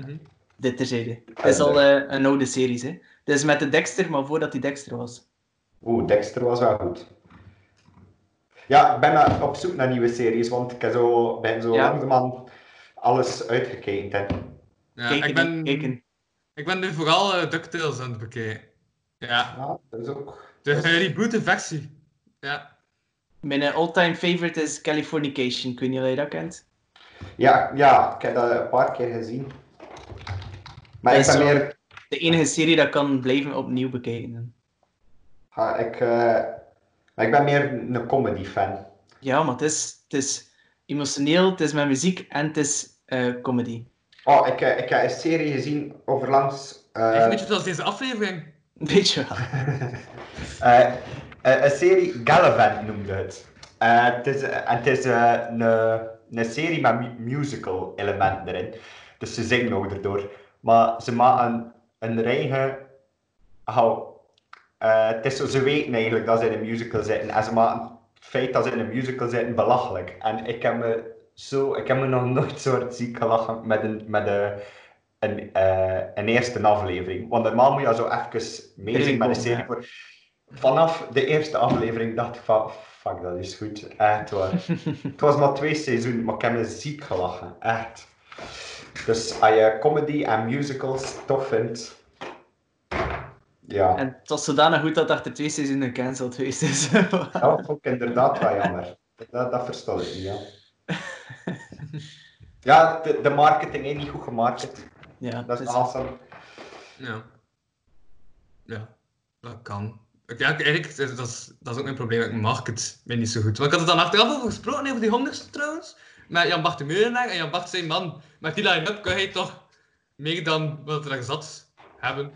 D: Mhm.
E: Dit terzijde. Het is al eh, een oude series, hè. Het is met de Dexter, maar voordat hij Dexter was.
F: Oeh, Dexter was wel goed. Ja, ik ben op zoek naar nieuwe series, want ik zo, ben zo
E: Ja.
F: langzamerhand alles uitgekeken.
D: Ja,
E: Kijken,
D: ik, ben,
E: kijken.
D: ik ben nu vooral eh, DuckTales aan het bekijken. Ja,
F: Ja, dat is ook...
D: de gereboot versie. Ja.
E: Mijn eh, all-time favorite is Californication. Ik weet niet of je dat kent.
F: Ja, ja, ik heb dat een paar keer gezien. Maar
E: Dat
F: ik
E: is
F: ben meer...
E: De enige serie dat ik kan blijven opnieuw bekijken.
F: Ja, ik, eh, ik ben meer een comedy-fan.
E: Ja, maar het is, het is emotioneel, het is met muziek en het is eh, comedy.
F: Oh, ik, eh, ik heb een serie gezien overlangs. eh,
D: Echt een beetje zoals deze aflevering.
E: Weet je wel.
F: eh, eh, een serie Gallivant noemde het. Eh, het is, eh, en het is eh, een, een serie met mu- musical elementen erin. Dus ze zingen ook erdoor. Maar ze maken een, een eigen... Eh, het is zo, ze weten eigenlijk dat ze in een musical zitten. En ze maken het feit dat ze in een musical zitten belachelijk. En ik heb me, zo, ik heb me nog nooit zo hard ziek gelachen met een, met een, een, eh, een eerste aflevering. Want normaal moet je zo even meezingen met een serie. Voor... Vanaf de eerste aflevering dacht ik van, fuck, dat is goed. Echt waar. het was maar twee seizoenen, maar ik heb me ziek gelachen. Echt. Dus als je comedy en musicals tof vindt, ja.
E: En het was zodanig goed dat achter twee seizoenen cancelled geweest is.
F: Ja, dat vond ik inderdaad wel jammer. Dat, dat versta ik niet, ja. Ja, de, de marketing is niet goed gemarket.
E: ja,
F: Dat is
E: het
F: awesome.
D: Ja. Ja, dat kan. Ik- Ja, eigenlijk, dat is, dat is ook mijn probleem. Ik mag het mij niet zo goed. Want ik had het dan achteraf over gesproken, over die honderdste trouwens. Met Jan Bart de Meulenaar. En Jan Bart zei, man, met die line-up kan hij toch meer dan wat er zat hebben.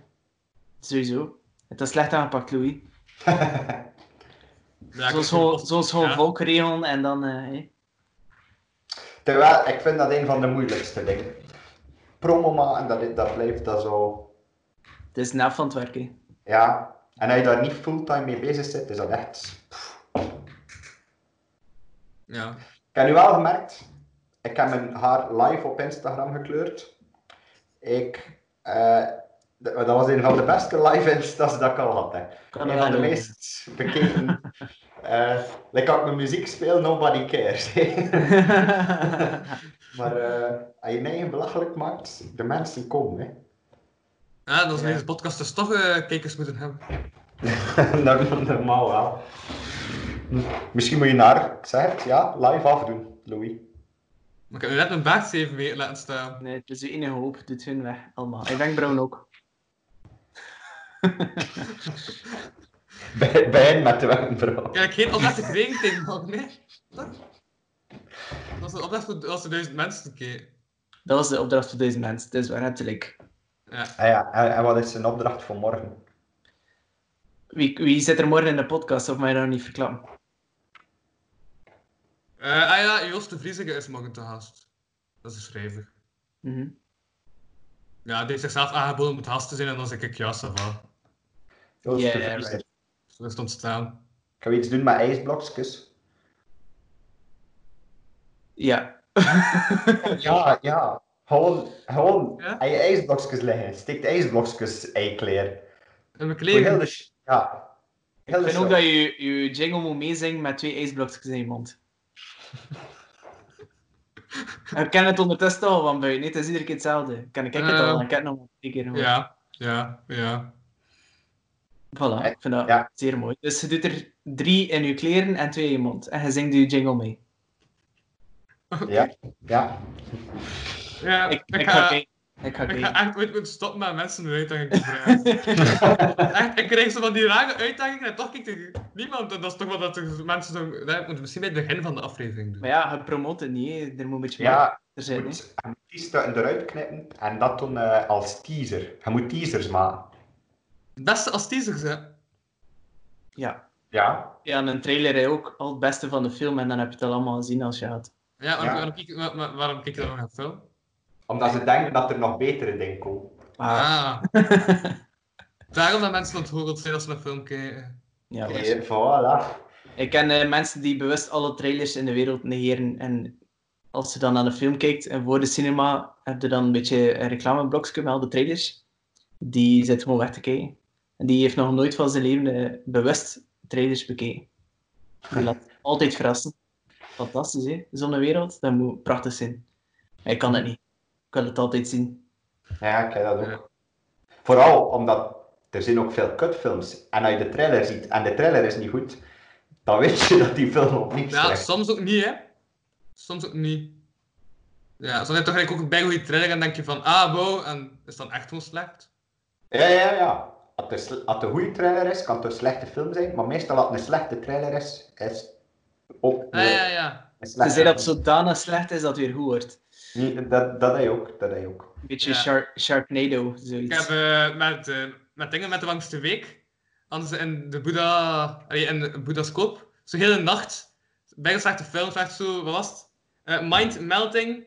E: Sowieso. Het was slecht aangepakt, Louis.
D: Ja, ik
E: Zoals gewoon, zoals gewoon
D: ja.
E: volk regelen en dan... eh, hè.
F: Terwijl, ik vind dat een van de moeilijkste dingen. Promo maken, dat, dat blijft dat zo...
E: Het is nep van het werk, hè.
F: Ja, en als je daar niet fulltime mee bezig zit, is dat echt...
D: Ja.
F: Ik heb nu wel gemerkt, ik heb mijn haar live op Instagram gekleurd. Ik, eh, dat was een van de beste live instas dat ik al had. Hè.
E: Kan
F: Een van de meest bekeken. eh like als ik mijn muziek speel, nobody cares. maar eh, als je je eigen belachelijk maakt, de mensen komen. Hè.
D: Ja, dat is
E: Ja.
D: deze podcast dus toch eh, kijkers moeten hebben.
F: dat is normaal wel. Misschien moet je naar, ik zeg het, ja, live afdoen, Louis.
D: Maar ik heb net mijn baard even weer laten staan.
E: Nee, het is de enige hoop. Doet hun weg, allemaal. En wenkbrauwen ook.
F: Bij, bij hen met de wenkbrauw.
D: Ja, ik geen opdracht gekregen tegen nog, nee. Toch? Dat was een opdracht voor duizend mensen.
E: Dat was de opdracht voor deze mensen. Is waar natuurlijk.
D: Ja.
F: Ah ja, en, en wat is zijn opdracht voor morgen?
E: Wie, wie zit er morgen in de podcast, of mij dat niet verklappen?
D: Eh, ah ja, Joost de Vriezige is morgen te gast. Dat is een schrijver.
E: Mhm.
D: Ja, die heeft zichzelf aangeboden om te gast te zijn en dan zeg ik ja, ça va.
E: Ja,
F: de
E: ja,
F: Vries.
E: right.
D: Is ontstaan.
F: Kan we iets doen met ijsblokjes?
E: Ja.
F: Ja, ja. Gewoon, gewoon
D: Ja?
F: aan je ijsblokjes liggen. Steek de ijsblokjes eikleer.
D: En mijn kleren.
F: de Ja. Heel
E: Ik vind ook dat je je jingle moet meezingen met twee ijsblokjes in je mond. Ik ken het ondertussen al van buiten. Nee, het is iedere keer hetzelfde. Ken ik het
D: Eh,
E: al? Ik heb het nog een keer.
D: Ja, ja, ja.
E: Voilà, ik vind dat
F: Ja.
E: zeer mooi. Dus je doet er drie in je kleren en twee in je mond. En je zingt je jingle mee.
F: Ja, ja.
D: Ja,
E: Ik,
D: ik,
E: ik ga. Ik ga
D: ik ga echt ooit moeten stoppen met mensen een uitdaging te vragen. echt, ik krijg zo van die rare uitdagingen en toch kijkt er niemand. En dat is toch wat dat mensen zo... Dat moeten we misschien bij het begin van de aflevering doen.
E: Maar ja, je promoot het niet. Er moet een beetje
F: Ja,
E: meer er zijn.
F: je moet eruit knippen en dat doen eh, als teaser. Je moet teasers maken.
D: Het beste als teasers, hè.
E: Ja.
F: Ja.
E: ja, en een trailer is ook al het beste van de film. En dan heb je het al allemaal gezien als je gaat.
D: Ja, waarom,
F: Ja.
D: waarom, kijk, wa- wa- waarom kijk je dan nog naar film?
F: Omdat ze denken dat er nog betere dingen komen.
E: Ah,
D: Ah. Daarom dat mensen ontroerd zijn als ze naar film kijken.
E: ja,
F: voilà.
E: Ik ken eh, mensen die bewust alle trailers in de wereld negeren. En als je dan naar de film kijkt en voor de cinema heb je dan een beetje een reclameblokje met al de trailers. Die zit gewoon weg te kijken. En die heeft nog nooit van zijn leven eh, bewust trailers bekeken. Die laat altijd verrassen. Fantastisch, hè? Zo'n wereld, dat moet prachtig zijn. Maar ik kan het niet. Ik wil het altijd zien.
F: Ja, ik heb dat ook. Vooral omdat er zijn ook veel kutfilms. En als je de trailer ziet en de trailer is niet goed, dan weet je dat die film opnieuw
D: Ja,
F: slecht
D: soms ook niet, hè. Soms ook niet. Ja, soms heb je toch eigenlijk ook een bijgoede trailer en denk je van, ah, wow, en is dan echt gewoon slecht.
F: Ja, ja, ja. Als het, een sl- als het een goede trailer is, kan het een slechte film zijn. Maar meestal als het een slechte trailer is, is ook
D: Ah,
F: een,
D: ja, ja.
F: een
E: Ze zei dat
F: film.
E: het zodanig slecht is dat het weer goed wordt.
F: Nee, dat, dat heb je ook. Dat heb je ook.
E: Een beetje
D: Ja.
E: Shark, Sharknado,
D: Ik
E: zoiets.
D: heb eh, met, eh, met dingen met de langste week, ze in de Boeddha, allee, in de Boeddhascoop, zo'n hele nacht, bijna slechte films, echt zo, wat was het? Eh, Mind Melting.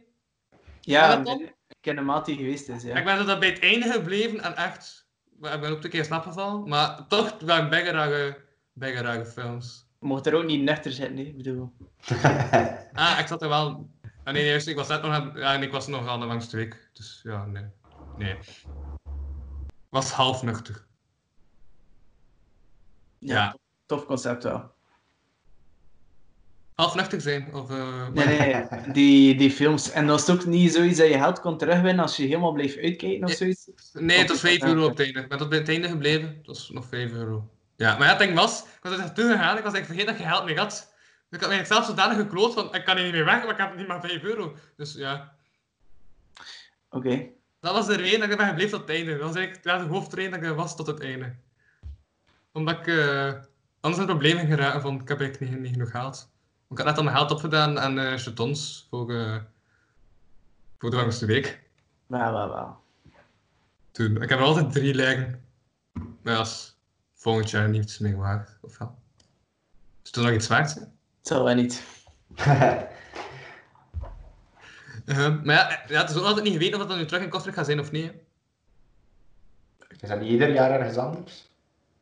E: ja, ik ken een maat die geweest is, ja.
D: Ik ben zo dat bij het einde gebleven en echt, ik ben ook een keer slaap gevallen, maar toch waren rare, bijna rare films.
E: Je mocht er ook niet nuchter zitten, nee. Ik bedoel.
D: Ah, ik zat er wel. Ah, nee, juist, ik was net nog aan, ja, en ik was nog aan de langste week. Dus ja, nee. Nee. Was half nuchter.
E: Ja,
D: Ja.
E: Tof, tof concept wel.
D: Half nuchter zijn? Of, eh,
E: Nee, nee, die, die films. En dat is ook niet zoiets dat je geld kon terugwinnen als je helemaal bleef uitkijken of zoiets.
D: Nee, het was 5
E: Ja,
D: euro op het einde. Ik ben tot bij het einde gebleven. Het was nog 5 euro. Ja, maar ja, het ding was, ik was er naartoe gegaan, ik was eigenlijk vergeten dat je geld meer had. Dus ik had mij zelf zodanig gekloot van, ik kan hier niet meer weg, maar ik heb niet maar 5 euro. Dus ja,
E: Oké.
D: dat was de reden dat ik ben gebleven tot het einde. Dat was eigenlijk ja, de hoofdreden dat ik er was tot het einde. Omdat ik eh, anders in problemen geraken vond, ik heb eigenlijk niet, niet genoeg geld. Ik had net al mijn geld opgedaan aan eh chatons voor, eh, voor de langste week.
E: Wel, wel, wel.
D: Toen, ik heb er altijd drie liggen. Maar ja, is volgend jaar niets meer waard, of wel? Is er nog iets waard?
E: Het zal wel niet.
D: Uh, maar ja, ja, het is ook altijd niet geweten of dat nu terug in Kostrijk gaat zijn of niet. hè.
F: Is dat niet ieder jaar ergens anders?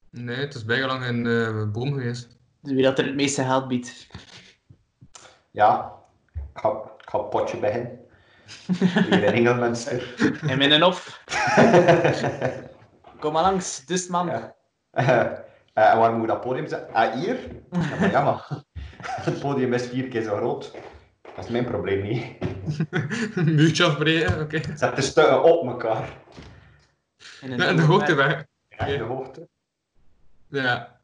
D: Nee, het is bijna lang in eh boom geweest.
E: Dus wie dat er het meeste geld biedt.
F: Ja, ik ga, ik ga een potje beginnen. Hier in Engelmünster.
E: En min en of. Kom maar langs, dus man.
F: Ja. Eh, en waar moet dat podium zijn? Ah, hier? Ja, maar ja, maar het podium is vier keer zo groot. Dat is mijn probleem niet.
D: Een muurtje afbreken, oké.
F: Zet de stukken op elkaar.
E: In een
D: Ja, en de hoogte weg.
F: Ja, de hoogte.
D: Ja.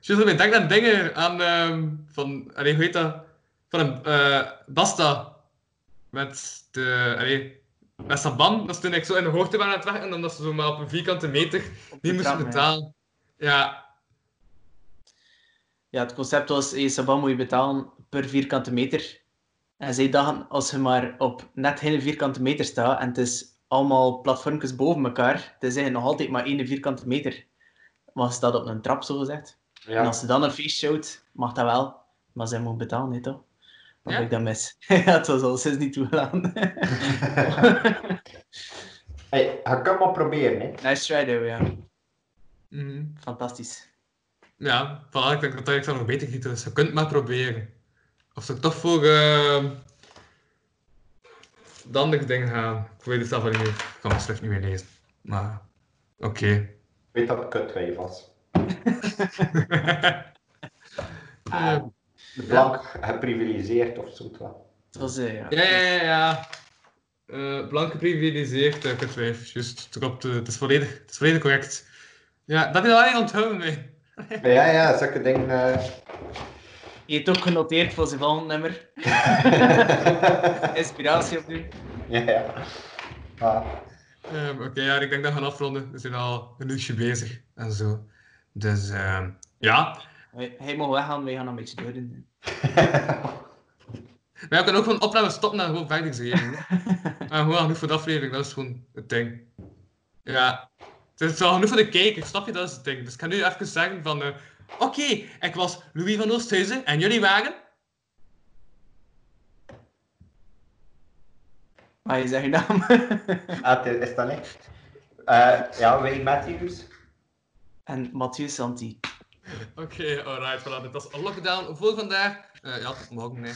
D: Jules, ik denk aan dingen aan, ehm, van, allee, hoe heet dat? Van een eh, Basta. Met de, allee, met Saban. Dat is toen ik zo in de hoogte ben aan het werken, omdat ze zo maar op een vierkante meter niet moesten
E: ja.
D: betalen. Ja,
E: Ja, het concept was, hey, Saban moet je betalen per vierkante meter. En zij dachten, als je maar op net geen vierkante meter staat en het is allemaal platformpjes boven elkaar, het is eigenlijk nog altijd maar één vierkante meter. Maar je staat op een trap, zo gezegd. En als ze dan een feest houdt, mag dat wel. Maar zij moet betalen, niet toch?
D: Ja?
E: ik dat mis? ja, het was al sinds niet toegestaan.
F: hey, je kunt maar proberen, hè.
E: nice try, though, ja.
D: mhm.
E: Fantastisch.
D: ja voilà, ik denk dat ik zou nog beter gieten, dus je kunt maar proberen. Of ik toch voor ehm de andere dingen gaan? Ik weet het zelf niet meer. Ik kan mijn schrift niet meer lezen. Maar, oké.
F: Ik weet dat het kutwijf was. De blank geprivilegeerd of zo. wel.
E: Het was, eh, ja.
D: Ja, ja, ja. Eh blank geprivilegeerd, uh, kutwijf. Juist, het, klopt, eh, het, is volledig, het is volledig correct. Ja, dat heb je wel niet onthouden mee.
F: Ja, ja, zulke dingen. eh,
E: Je hebt ook genoteerd voor zijn volgende nummer. Inspiratie opdoen.
F: ja, ja. Ah,
D: Ehm, Oké, ja, ik denk dat we gaan afronden. We zijn al een uurtje bezig en zo. Dus ehm, ja.
E: Hij, hij mag weggaan, wij gaan nog een beetje doordoen.
D: Maar je kan ook gewoon opnemen stoppen en gewoon verder zeggen. en gewoon genoeg voor de aflevering, dat is gewoon het ding. Ja. Het is wel genoeg voor de kijker, snap je? Dat is het ding. Dus ik ga nu even zeggen van... eh, Oké, ik was Louis van Oosthuizen en jullie waren...
E: Maar je zegt je naam.
F: ah, het is dat niet? Eh, ja, Wayne Matthews.
E: en Mathieu Santi.
D: Oké, alright, voilà. Dit was Lockdown voor vandaag. Eh, ja, tot morgen, nee.